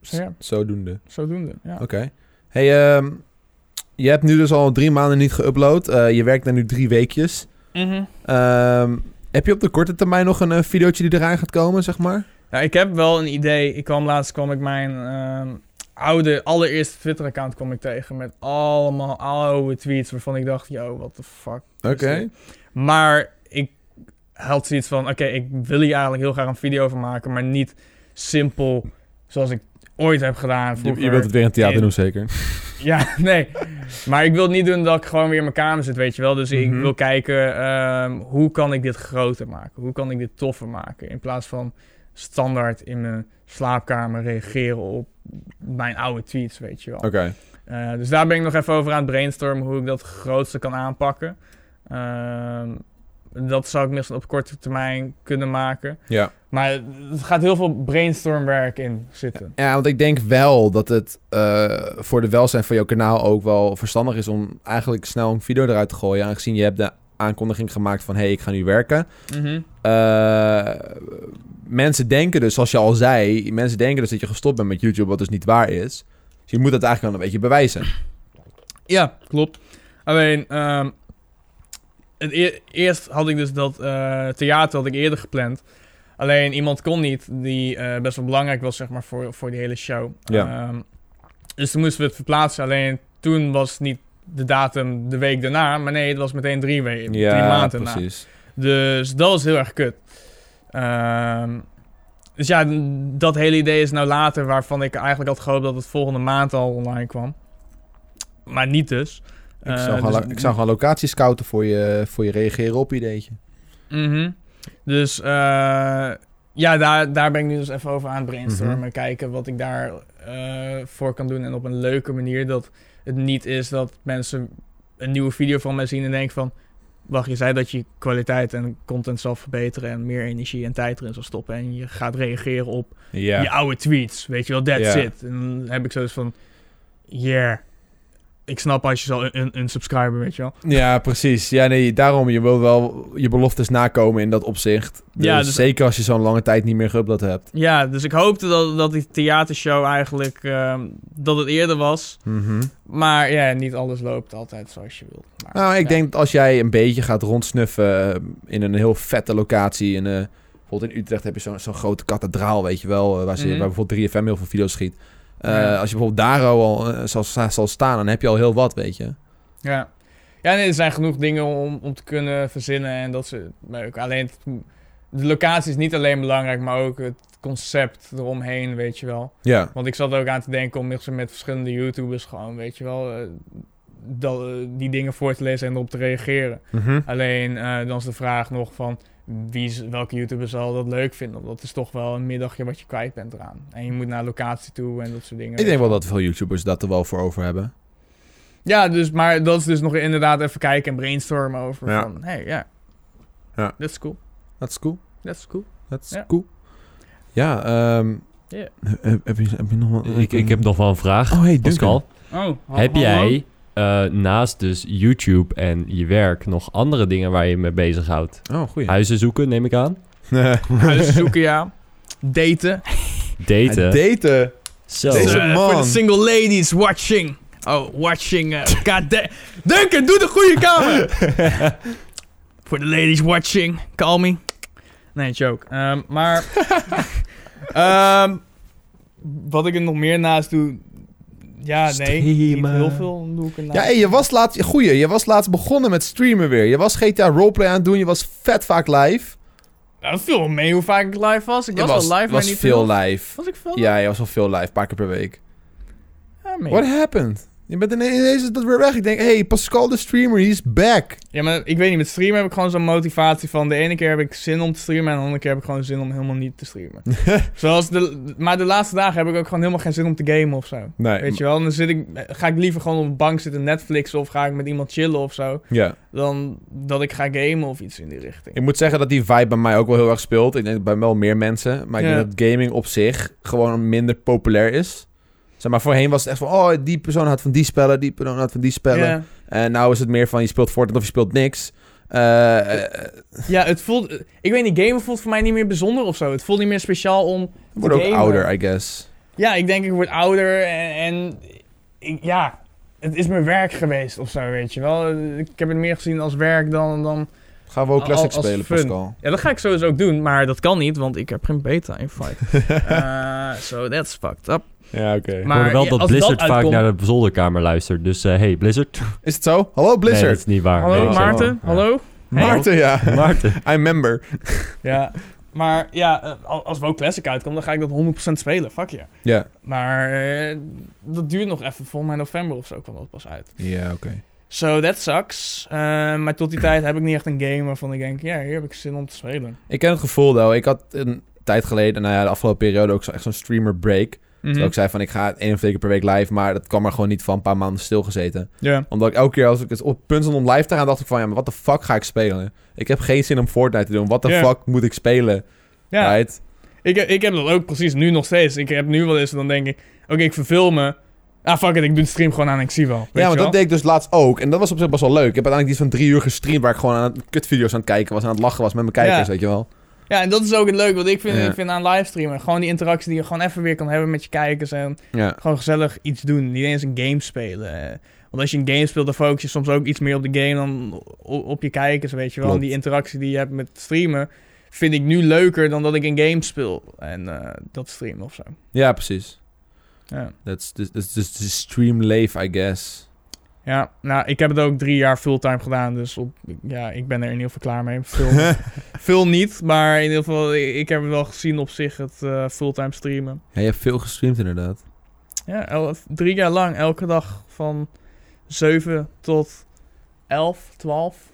ja, Zodoende. zodoende, ja. Oké. Hey, ehm, je hebt nu dus al drie maanden niet geüpload. Eh, je werkt daar nu drie weekjes. Mhm. Ehm, heb je op de korte termijn nog een videootje die eraan gaat komen, zeg maar? Nou, ik heb wel een idee. Ik kwam laatst kwam ik mijn oude, allereerste Twitter-account kwam ik tegen met allemaal oude tweets waarvan ik dacht, yo, what the fuck. Oké. Maar ik had zoiets van, oké, ik wil hier eigenlijk heel graag een video van maken, maar niet simpel zoals ik ooit heb gedaan. Je, vroeger. je wilt het weer een theater in- doen, zeker? Ja, nee. Maar ik wil niet doen dat ik gewoon weer in mijn kamer zit, weet je wel. Dus ik Mhm. wil kijken, ehm, hoe kan ik dit groter maken? Hoe kan ik dit toffer maken? In plaats van standaard in mijn slaapkamer reageren op mijn oude tweets, weet je wel. Oké. Eh, dus daar ben ik nog even over aan het brainstormen hoe ik dat het grootste kan aanpakken. Ehm, dat zou ik misschien op korte termijn kunnen maken. Ja. Maar er gaat heel veel brainstormwerk in zitten. Ja, want ik denk wel dat het eh, voor de welzijn van jouw kanaal ook wel verstandig is om eigenlijk snel een video eruit te gooien. Aangezien je hebt de aankondiging gemaakt van, hé, hey, ik ga nu werken. Eh, mensen denken dus, zoals je al zei, mensen denken dus dat je gestopt bent met YouTube, wat dus niet waar is. Dus je moet dat eigenlijk wel een beetje bewijzen. Ja, klopt. Alleen, ehm, het eer- eerst had ik dus dat eh, theater had ik eerder gepland. Alleen iemand kon niet, die eh, best wel belangrijk was zeg maar, voor, voor die hele show. Ja. Ehm, dus toen moesten we het verplaatsen. Alleen toen was het niet de datum de week daarna, maar nee, het was meteen drie, weken, drie Ja, maanden daarna. precies. Dus dat was heel erg kut. Ehm, dus ja, dat hele idee is nou later, waarvan ik eigenlijk had gehoopt dat het volgende maand al online kwam. Maar niet dus. Ik Eh, zou, dus- ik gewoon locaties scouten voor je, voor je reageren op ideetje. Mhm. Dus eh, ja, daar, daar ben ik nu dus even over aan het brainstormen. Mhm. Kijken wat ik daar eh, voor kan doen. En op een leuke manier. Dat het niet is dat mensen een nieuwe video van mij zien en denken van... Wacht, je zei dat je kwaliteit en content zal verbeteren en meer energie en tijd erin zal stoppen. En je gaat reageren op je oude tweets. Weet je wel, that's it. En dan heb ik zoiets van, yeah. Ik snap als je zal een, een subscriber, weet je wel. Ja, precies. Ja, nee, daarom, je wil wel je beloftes nakomen in dat opzicht. Dus, Ja, dus- zeker als je zo'n lange tijd niet meer geüpload hebt. Ja, dus ik hoopte dat, dat die theatershow eigenlijk, ehm, dat het eerder was. Mhm. Maar ja, niet alles loopt altijd zoals je wilt. Maar, Nou, ik ja. denk dat als jij een beetje gaat rondsnuffen eh, in een heel vette locatie. In, eh, bijvoorbeeld in Utrecht heb je zo'n zo'n grote kathedraal, weet je wel. eh, waar, ze, Mhm. waar bijvoorbeeld 3FM heel veel video's schiet. Eh, Ja. Als je bijvoorbeeld daar al eh, zal, sta- zal staan, dan heb je al heel wat, weet je. Ja, ja nee, er zijn genoeg dingen om, om te kunnen verzinnen en dat leuk. Alleen, het- de locatie is niet alleen belangrijk, maar ook het concept eromheen, weet je wel. Ja. Want ik zat er ook aan te denken om met met verschillende YouTubers gewoon, weet je wel, eh, dat, die dingen voor te lezen en erop te reageren. Mhm. Alleen dan is de vraag nog van wie, is- welke YouTuber zal dat leuk vinden. Want dat is toch wel een middagje wat je kwijt bent eraan. En je moet naar locatie toe en dat soort dingen. Ik denk wel dat veel YouTubers dat er wel voor over hebben. Ja, dus, maar dat is dus nog inderdaad even kijken en brainstormen over Ja. van, hey, ja, Ja. that's cool, That's cool. that's cool. That's Ja. cool. Ja, ehm Ja. heb, heb, je, heb je nog? Ik, ik heb nog wel een vraag, Oh, hey, Duncan. Pascal. Oh, Heb jij eh, naast dus YouTube en je werk nog andere dingen waar je mee bezighoudt? Oh, goeie. Huizen zoeken, neem ik aan. Huizen zoeken, ja. Daten. Daten. Daten. Zo. Deze man. Voor de single ladies watching. Oh, watching. God damn. Duncan, doe de goede kamer. Voor de ladies watching. Call me. Nee, joke. Ehm, maar... ehm, wat ik er nog meer naast doe... Ja, nee. Niet heel veel doe ik ernaast. Ja, hey, je was laatst... Goeie, je was laatst begonnen met streamen weer. Je was GTA Roleplay aan het doen. Je was vet vaak live. Nou, dat viel wel mee hoe vaak ik live was. Ik was, was, wel live, was maar niet veel veel. live. Was ik veel? Ja, je was wel veel live. Een paar keer per week. Ja. What happened? Je bent ineens is dat weer weg. Ik denk, hey, Pascal de streamer, he's back. Ja, maar ik weet niet, met streamen heb ik gewoon zo'n motivatie van... De ene keer heb ik zin om te streamen en de andere keer heb ik gewoon zin om helemaal niet te streamen. Zoals de, maar de laatste dagen heb ik ook gewoon helemaal geen zin om te gamen of zo. Nee. Weet je wel, dan zit ik, ga ik liever gewoon op de bank zitten Netflixen of ga ik met iemand chillen of zo. Ja. Dan dat ik ga gamen of iets in die richting. Ik moet zeggen dat die vibe bij mij ook wel heel erg speelt. Ik denk bij wel meer mensen. Maar ik Ja. denk dat gaming op zich gewoon minder populair is. Zeg maar, voorheen was het echt van... Oh, die persoon had van die spellen, die persoon had van die spellen. Ja. En nou is het meer van je speelt Fortnite of je speelt niks. Eh, eh, ja, het voelt... Ik weet niet, gamen voelt voor mij niet meer bijzonder of zo. Het voelt niet meer speciaal om... ik word ook gamen. ouder, I guess. Ja, ik denk ik word ouder en... en ik, ja, het is mijn werk geweest of zo, weet je wel. Ik heb het meer gezien als werk dan, dan Gaan we ook Classic als spelen, fun. Pascal? Ja, dat ga ik sowieso ook doen, maar dat kan niet, want ik heb geen beta in fight. Eh, so that's fucked up. Ja, oké. Ik Maar hoorde wel ja, dat Blizzard dat vaak uitkomt- naar de zolderkamer luistert. Dus eh hey, Blizzard. Is het zo? Hallo Nee, Blizzard. dat is niet waar. Hallo Nee, Maarten, Ja. hallo? Hey. Maarten, ja. Maarten. I'm member. Ja, maar ja, eh, al- als WoW Classic uitkomt, dan ga ik dat 100% spelen, fuck je. Ja. Maar eh, dat duurt nog even, volgens mij november of zo kwam dat pas uit. Ja, oké. So that sucks. Eh, maar tot die tijd heb ik niet echt een game waarvan ik denk, ja, hier heb ik zin om te spelen. Ik ken het gevoel, though. Ik had een tijd geleden, nou ja, de afgelopen periode ook zo, echt zo'n streamer break. Mhm. Terwijl ik zei van, ik ga één of twee keer per week live, maar dat kwam er gewoon niet van. Een paar maanden stilgezeten. Ja. Omdat ik elke keer als ik het op punt stond om live te gaan, dacht ik van, ja, maar wat de fuck ga ik spelen? Ik heb geen zin om Fortnite te doen. Wat de fuck moet ik spelen? Ja, Right? ik, ik heb dat ook precies nu nog steeds. Ik heb nu wel eens, dan denk ik, oké, ik verveel me. Ah, fuck it, ik doe de stream gewoon aan en ik zie wel. Ja, maar wel? dat deed ik dus laatst ook. En dat was op zich best wel leuk. Ik heb uiteindelijk iets van drie uur gestreamd waar ik gewoon aan kutvideo's aan het kijken was. Aan het lachen was met mijn kijkers, Ja. weet je wel. Ja, en dat is ook het leuke wat ik vind, Ja. ik vind aan livestreamen. Gewoon die interactie die je gewoon even weer kan hebben met je kijkers. En Ja. gewoon gezellig iets doen. Niet eens een game spelen. Want als je een game speelt, dan focus je soms ook iets meer op de game dan op je kijkers, weet je wel. En die interactie die je hebt met streamen, vind ik nu leuker dan dat ik een game speel. En eh, dat streamen of zo. Ja, precies. Ja. The, that's the, the stream I guess. Ja, nou, ik heb het ook drie jaar fulltime gedaan. Dus op, ja, ik ben er in ieder geval klaar mee. Veel, veel niet, maar in ieder geval, ik, heb het wel gezien op zich, het eh, fulltime streamen. Ja, je hebt veel gestreamd inderdaad. Ja, el- drie jaar lang, elke dag van 7 tot 11, 12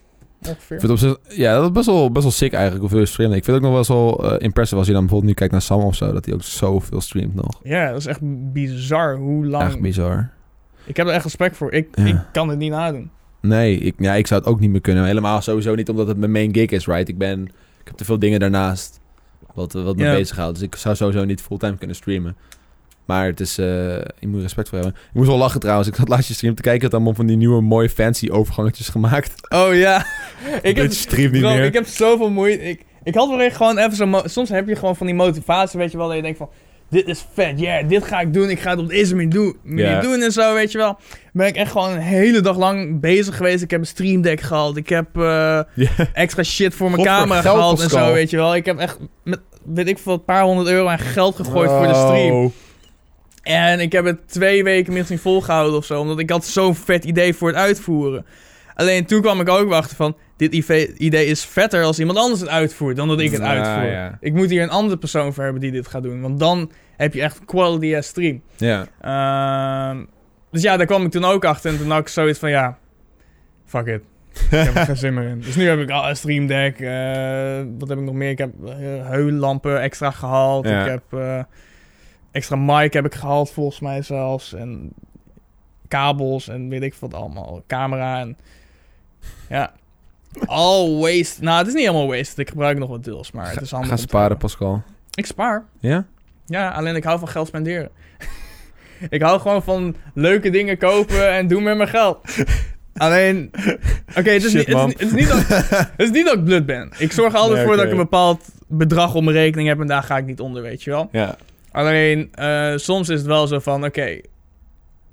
ongeveer. Ik vind op zich, ja, dat is best wel, best wel sick eigenlijk hoeveel je streamt. Ik vind het ook nog wel zo eh, impressive als je dan bijvoorbeeld nu kijkt naar Sam of zo. Dat hij ook zoveel streamt nog. Ja, dat is echt bizar hoe lang. Echt bizar. Ik heb er echt respect voor. Ik, Ja. ik kan het niet nadoen. Nee, ik, ja, ik zou het ook niet meer kunnen. Helemaal sowieso niet omdat het mijn main gig is, right? Ik ben, ik heb te veel dingen daarnaast wat, wat me Ja. bezighoudt. Dus ik zou sowieso niet fulltime kunnen streamen. Maar het is, eh je moet respect voor hebben. Ik moest wel lachen trouwens. Ik zat laatst je stream te kijken. Het allemaal van die nieuwe mooie fancy overgangetjes gemaakt. Oh ja. ik, heb, Dit streamt niet bro, meer. ik heb zoveel moeite. Ik, ik had wel echt gewoon even zo... Soms heb je gewoon van die motivatie, weet je wel. Dat je denkt van, dit is vet. Ja, dit ga ik doen. Ik ga het op deze manier doen, manier doen en zo, weet je wel. Ben ik echt gewoon een hele dag lang bezig geweest. Ik heb een stream deck gehaald. Ik heb eh, extra shit voor mijn camera gehaald en zo, weet je wel. Ik heb echt, met, weet ik veel, een paar honderd euro aan geld gegooid voor de stream. En ik heb het twee weken minstens niet volgehouden of zo. Omdat ik had zo'n vet idee voor het uitvoeren. Alleen toen kwam ik ook achter van... Dit idee is vetter als iemand anders het uitvoert... dan dat ik het uitvoer. ja. Ik moet hier een andere persoon voor hebben die dit gaat doen. Want dan heb je echt quality as stream. Ja. Ehm, dus ja, daar kwam ik toen ook achter. En toen had ik zoiets van... Ja, fuck it. Ik heb er geen zin meer in. Dus nu heb ik al een stream deck. eh, wat heb ik nog meer? Ik heb uh, heullampen extra gehaald. Ja. Ik heb eh, extra mic heb ik gehaald volgens mij zelfs. En kabels en weet ik wat allemaal. Camera en... Ja. All waste. Nou, het is niet helemaal waste. Ik gebruik nog wat deels, maar het is handig Ga om te sparen, hebben. Pascal. Ik spaar. Ja? Ja, alleen ik hou van geld spenderen. ik hou gewoon van leuke dingen kopen en doen met mijn geld. Alleen, oké, het, is Shit, niet- het, is, het, is niet dat- het is niet dat ik blut ben. Ik zorg altijd Nee, voor dat ik een bepaald bedrag op mijn rekening heb en daar ga ik niet onder, weet je wel. Ja. Alleen, eh, soms is het wel zo van, oké,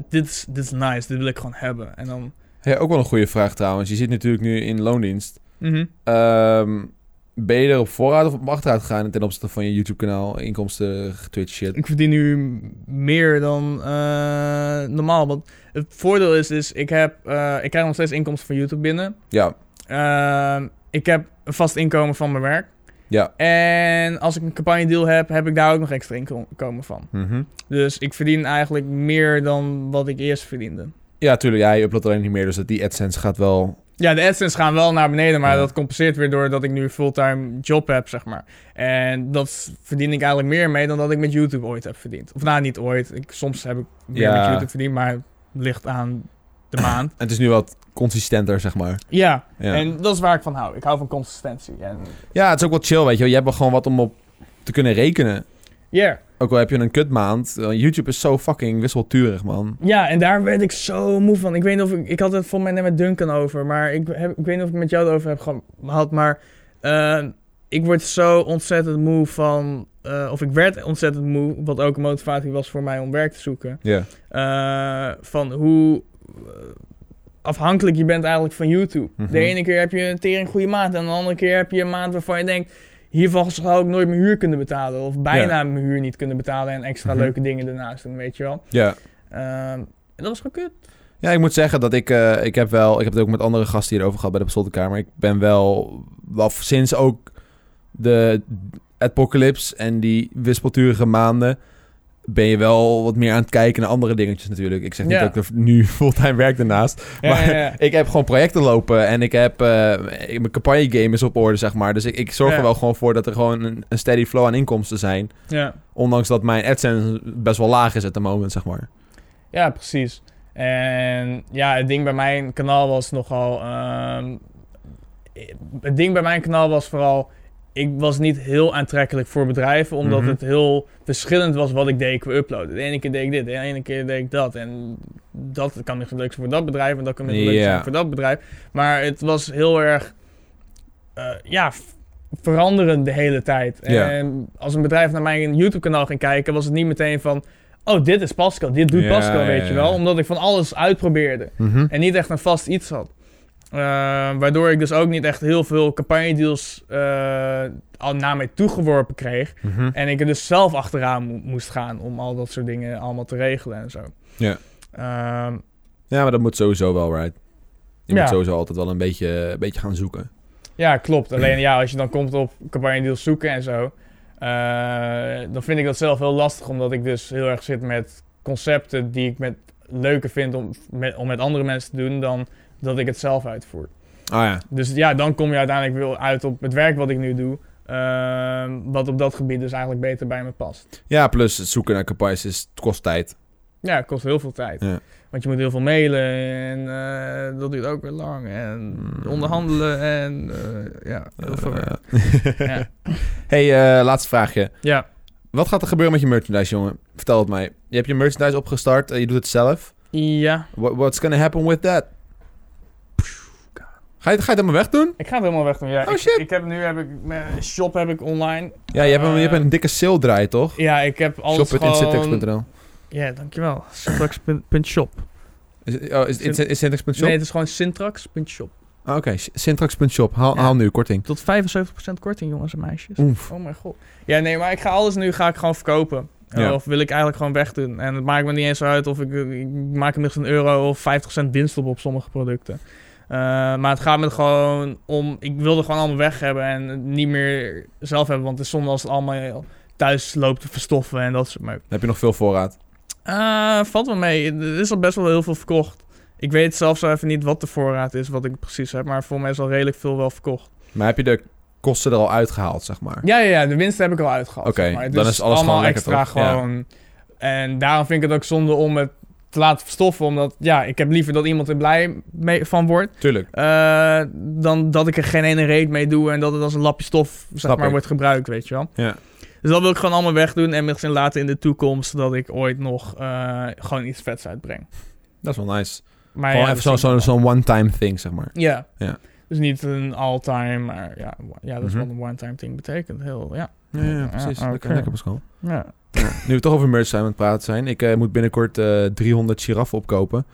dit, is, dit is nice, dit wil ik gewoon hebben. En dan, Hey, ook wel een goede vraag trouwens. Je zit natuurlijk nu in loondienst. mhm. Ehm, ben je er op vooruit of op achteruit gegaan ten opzichte van je YouTube-kanaal, inkomsten, Twitch shit? ik verdien nu meer dan eh, normaal. Want het voordeel is, is ik, heb, eh, ik krijg nog steeds inkomsten van YouTube binnen. Ja, Ehm, ik heb een vast inkomen van mijn werk. ja. En als ik een campagne deal heb, heb ik daar ook nog extra inkomen van. Mhm. Dus ik verdien eigenlijk meer dan wat ik eerst verdiende. Ja, tuurlijk. Ja, je uploadt alleen niet meer, dus dat die AdSense gaat wel... Ja, de AdSense gaan wel naar beneden, maar Ja. dat compenseert weer doordat ik nu een fulltime job heb, zeg maar. En dat verdien ik eigenlijk meer mee dan dat ik met YouTube ooit heb verdiend. Of nou, niet ooit. Ik, soms heb ik meer Ja. met YouTube verdiend, maar het ligt aan de maand. Het is nu wat consistenter, zeg maar. ja. Ja. en dat is waar ik van hou. Ik hou van consistentie. En ja, het is ook wel chill, weet je wel. Je hebt wel gewoon wat om op te kunnen rekenen. Ook al heb je een kutmaand. eh, YouTube is zo fucking wisselturig, man. Ja, en daar werd ik zo moe van. Ik weet niet of ik... Ik had het volgens mij net met Duncan over. Maar ik, heb, ik weet niet of ik met jou erover heb gehad. Maar eh, ik word zo ontzettend moe van... eh, of ik werd ontzettend moe. Wat ook een motivatie was voor mij om werk te zoeken. Ja. van hoe... afhankelijk je bent eigenlijk van YouTube. Mhm. De ene keer heb je een tering goede maand en de andere keer heb je een maand waarvan je denkt, hiervan zou ik nooit mijn huur kunnen betalen of bijna mijn huur niet kunnen betalen en extra Mhm. leuke dingen ernaast doen, weet je wel. Ja. Ehm, en dat was gewoon kut. Ja, ik moet zeggen dat ik, eh, ik heb wel, ik heb het ook met andere gasten hierover gehad bij de Beslottenkamer. Ik ben wel, wel sinds ook de apocalypse en die wispelturige maanden, ben je wel wat meer aan het kijken naar andere dingetjes natuurlijk. Ik zeg niet Ja. dat ik er nu fulltime werk daarnaast, maar ja, ja. ik heb gewoon projecten lopen en ik heb, eh, mijn campagne game is op orde, zeg maar. Dus ik, ik zorg er wel gewoon voor dat er gewoon een, een steady flow aan inkomsten zijn. ja. Ondanks dat mijn AdSense best wel laag is at the moment, zeg maar. Ja, precies. En ja, het ding bij mijn kanaal was nogal. ehm, het ding bij mijn kanaal was vooral. Ik was niet heel aantrekkelijk voor bedrijven, omdat Mhm. het heel verschillend was wat ik deed qua uploaden. De ene keer deed ik dit, de ene keer deed ik dat. En dat kan misschien leuk zijn voor dat bedrijf en dat kan misschien leuk zijn voor dat bedrijf. Maar het was heel erg. eh, ja, veranderend de hele tijd. En als een bedrijf naar mijn YouTube-kanaal ging kijken, was het niet meteen van. Oh, dit is Pascal, dit doet Pascal, weet je wel. Omdat ik van alles uitprobeerde. Mhm. En niet echt een vast iets had. Eh, waardoor ik dus ook niet echt heel veel campagnedeals eh al naar mij toegeworpen kreeg. Mhm. En ik er dus zelf achteraan mo- moest gaan om al dat soort dingen allemaal te regelen en zo. Ja. Ehm, Ja, maar dat moet sowieso wel, right? Je Ja. moet sowieso altijd wel een beetje, een beetje gaan zoeken. ja, klopt. Alleen ja, als je dan komt op campagnedeals zoeken en zo... eh, dan vind ik dat zelf heel lastig. Omdat ik dus heel erg zit met concepten die ik met, leuker vind om met, om met andere mensen te doen... dan dat ik het zelf uitvoer. Ah ja. Dus ja, dan kom je uiteindelijk wel uit op het werk wat ik nu doe. ehm, wat op dat gebied dus eigenlijk beter bij me past. Ja, plus het zoeken naar campagnes is, kost tijd. Ja, het kost heel veel tijd. Ja. Want je moet heel veel mailen en eh, dat duurt ook weer lang. En Mm. onderhandelen en eh, ja, heel veel werk. Ja. hey, eh, laatste vraagje. Ja. Wat gaat er gebeuren met je merchandise, jongen? Vertel het mij. Je hebt je merchandise opgestart, eh, je doet het zelf. ja, What, what's gonna happen with that? Ga je, ga je het helemaal wegdoen? ik ga het helemaal weg doen. Ja, Oh, ik, shit. ik heb nu heb ik mijn shop heb ik online. Ja, je hebt, een, je hebt Eh, een dikke sale draai, toch? Ja, ik heb alles gewoon... Shop.insintex.nl Ja, dankjewel. Syntrax.shop. Is, het- oh, is, het- is, is? Nee, het is gewoon Syntrax.shop. Ah, Oké, Syntax.shop. Haal, Ja. haal nu, korting. Tot 75% korting, jongens en meisjes. Oef. Oh mijn god. Ja, nee, maar ik ga alles nu ga ik gewoon verkopen. Ja. Of wil ik eigenlijk gewoon wegdoen. En het maakt me niet eens uit of ik, ik maak er een euro of 50% winst op op sommige producten. Eh, maar het gaat me gewoon om, ik wil er gewoon allemaal weg hebben en het niet meer zelf hebben. Want het is zonde als het allemaal thuis loopt te verstoffen en dat soort meuk. Heb je nog veel voorraad? Eh, valt wel mee. Er is al best wel heel veel verkocht. Ik weet zelf zo even niet wat de voorraad is, wat ik precies heb. Maar voor mij is al redelijk veel wel verkocht. Maar heb je de kosten er al uitgehaald, zeg maar? Ja, ja, ja, de winst heb ik al uitgehaald. Oké, zeg maar. Het dan is alles allemaal gewoon extra toch? Ja. gewoon. En daarom vind ik het ook zonde om het te laten verstoffen. Omdat, ja, ik heb liever dat iemand er blij mee, van wordt. Tuurlijk. eh, dan dat ik er geen ene reet mee doe en dat het als een lapje stof, zeg Snap maar, ik. wordt gebruikt, weet je wel. Ja. Dus dat wil ik gewoon allemaal wegdoen. En misschien later in de toekomst dat ik ooit nog eh, gewoon iets vets uitbreng. Dat is wel nice. Maar Gewoon ja, even zo'n zo, one-time thing, zeg maar. Ja. Ja. Dus niet een all-time, maar ja, ja dat is wat een one-time thing betekent. Heel, ja. Ja, ja precies. Ja, lekker, oké. lekker Pascal. ja. Nu we toch over merch zijn aan het praten zijn. Ik eh, moet binnenkort eh 300 giraffen opkopen.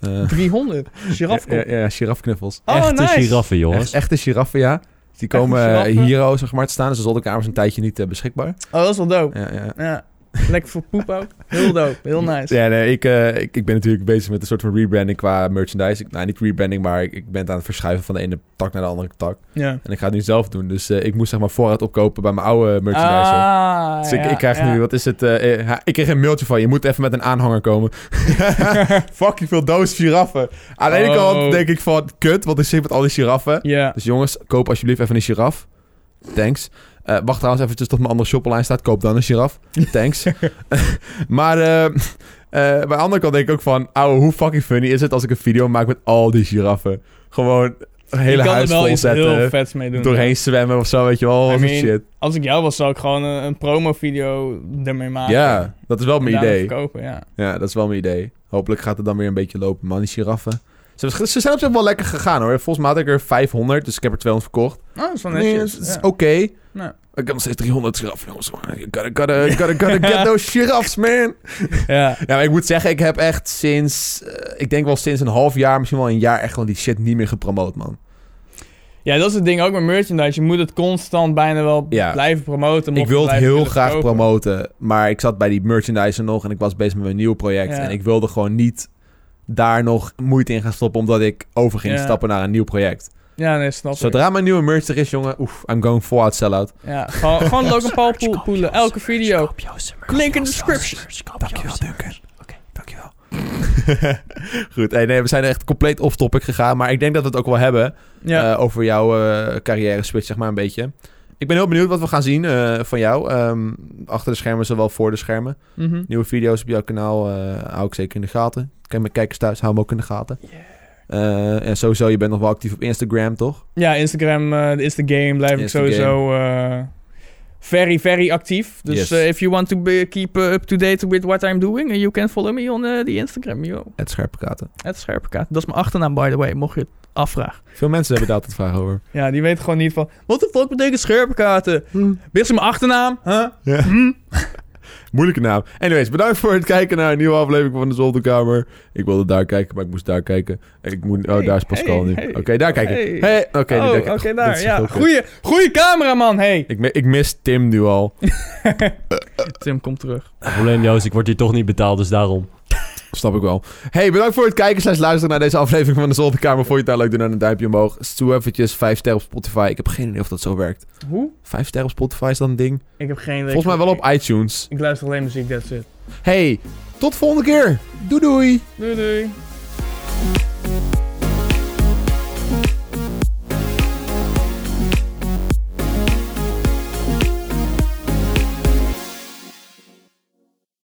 Eh, 300. Girafkop. ja, ja, girafknuffels. Oh, Echte nice. giraffen, jongens. Echt, echte giraffen, ja. Die komen eh, giraffen? hier oh, zeg maar te staan. Dus de zolderkamers een tijdje niet eh, beschikbaar. Oh, dat is wel dope. Ja, ja. Lekker voor poep ook. Heel dope. Heel nice. Ja, nee, ik, eh, ik, ik ben natuurlijk bezig met een soort van rebranding qua merchandise. Ik, nou, niet rebranding, maar ik, ik ben het aan het verschuiven van de ene tak naar de andere tak. Ja. En ik ga het nu zelf doen. Dus eh, ik moest zeg maar voorraad opkopen bij mijn oude merchandiser. Ah, dus ik, ja, ik krijg ja. nu, wat is het? eh, ik kreeg een mailtje van je moet even met een aanhanger komen. Fucking veel doos giraffen. Aan de ene Oh. kant denk ik van kut, wat is zin met al die giraffen. Ja. Dus jongens, koop alsjeblieft even een giraf. Thanks. Eh, wacht trouwens eventjes tot mijn andere shoplijn staat. Koop dan een giraf. Thanks. maar eh, eh, bij de andere kant denk ik ook van... Ouwe, hoe fucking funny is het als ik een video maak met al die giraffen? Gewoon een hele je kan er huis wel vol iets heel zetten. vets mee doen. Doorheen zwemmen of zo, weet je wel. I Of mean, shit. Als ik jou was, zou ik gewoon een, een promo-video ermee maken. Ja, dat is wel mijn idee. verkopen, ja. Ja, dat is wel mijn idee. Hopelijk gaat het dan weer een beetje lopen, man, die giraffen. Ze, ze zijn op zich wel lekker gegaan hoor. Volgens mij had ik er 500, dus ik heb er 200 verkocht. Oh, dat is wel Nee, netjes. het is ja. oké. Nou. Ik heb nog steeds 300 giraffen, jongens. You gotta, gotta, gotta, gotta get those giraffes, man. ja. Ja, maar ik moet zeggen, ik heb echt sinds... eh, ik denk wel sinds een half jaar, misschien wel een jaar... echt gewoon die shit niet meer gepromoot, man. ja, dat is het ding ook met merchandise. Je moet het constant bijna wel Ja. blijven promoten. ik wil het heel graag kopen. promoten. Maar ik zat bij die merchandiser nog... en ik was bezig met mijn nieuw project. Ja. En ik wilde gewoon niet daar nog moeite in gaan stoppen... omdat ik over ging Ja. stappen naar een nieuw project. Ja, nee, snap ik. Zodra mijn nieuwe merch er is, jongen... Oef, I'm going full out sell-out. Ja, gewoon, gewoon Logan Paul poel- poelen. Elke video. Link in de description. Dankjewel, Duncan. Oké, dankjewel. Goed, hey, nee, we zijn echt compleet off-topic gegaan. Maar ik denk dat we het ook wel hebben Ja. eh, over jouw eh, carrière switch, zeg maar, een beetje. Ik ben heel benieuwd wat we gaan zien eh, van jou. Ehm, achter de schermen, zowel voor de schermen. Mhm. Nieuwe video's op jouw kanaal eh, hou ik zeker in de gaten. Kijk, mijn kijkers thuis, hou hem ook in de gaten. Eh, en sowieso, je bent nog wel actief op Instagram, toch? Ja, Instagram eh, is de game. Blijf ik sowieso eh, very, very actief. Dus Yes. if you want to be, keep uh, up-to-date with what I'm doing, uh, you can follow me on the Instagram, yo. Het scherpe katen. Het scherpekaart. Dat is mijn achternaam, by the way, mocht je het afvragen. Veel mensen hebben daar altijd vragen over. Ja, die weten gewoon niet van... What the fuck betekent scherpekaarten? Wist je mijn achternaam? Huh? Hm? Moeilijke naam. Anyways, bedankt voor het kijken naar een nieuwe aflevering van de Zolderkamer. Ik wilde daar kijken, maar ik moest daar kijken. Ik moet, oh, Hey, daar is Pascal hey, nu. hey. Oké, daar kijken. Hey. Hey, oké, oh, daar. Ja, goeie, goeie cameraman, hey. Ik, ik mis Tim nu al. Tim, kom terug. Probleem Joost, ik word hier toch niet betaald, dus daarom. Snap ik wel. Hey, bedankt voor het kijken slash luisteren naar deze aflevering van de Zolderkamer. Vond je het nou leuk, doe dan een duimpje omhoog. Doe eventjes 5 sterren op Spotify. Ik heb geen idee of dat zo werkt. Hoe? 5 sterren op Spotify is dat een ding? Ik heb geen idee. Volgens mij wel op iTunes. Ik luister alleen muziek, that's it. Hey, tot volgende keer. Doei doei. Doei doei.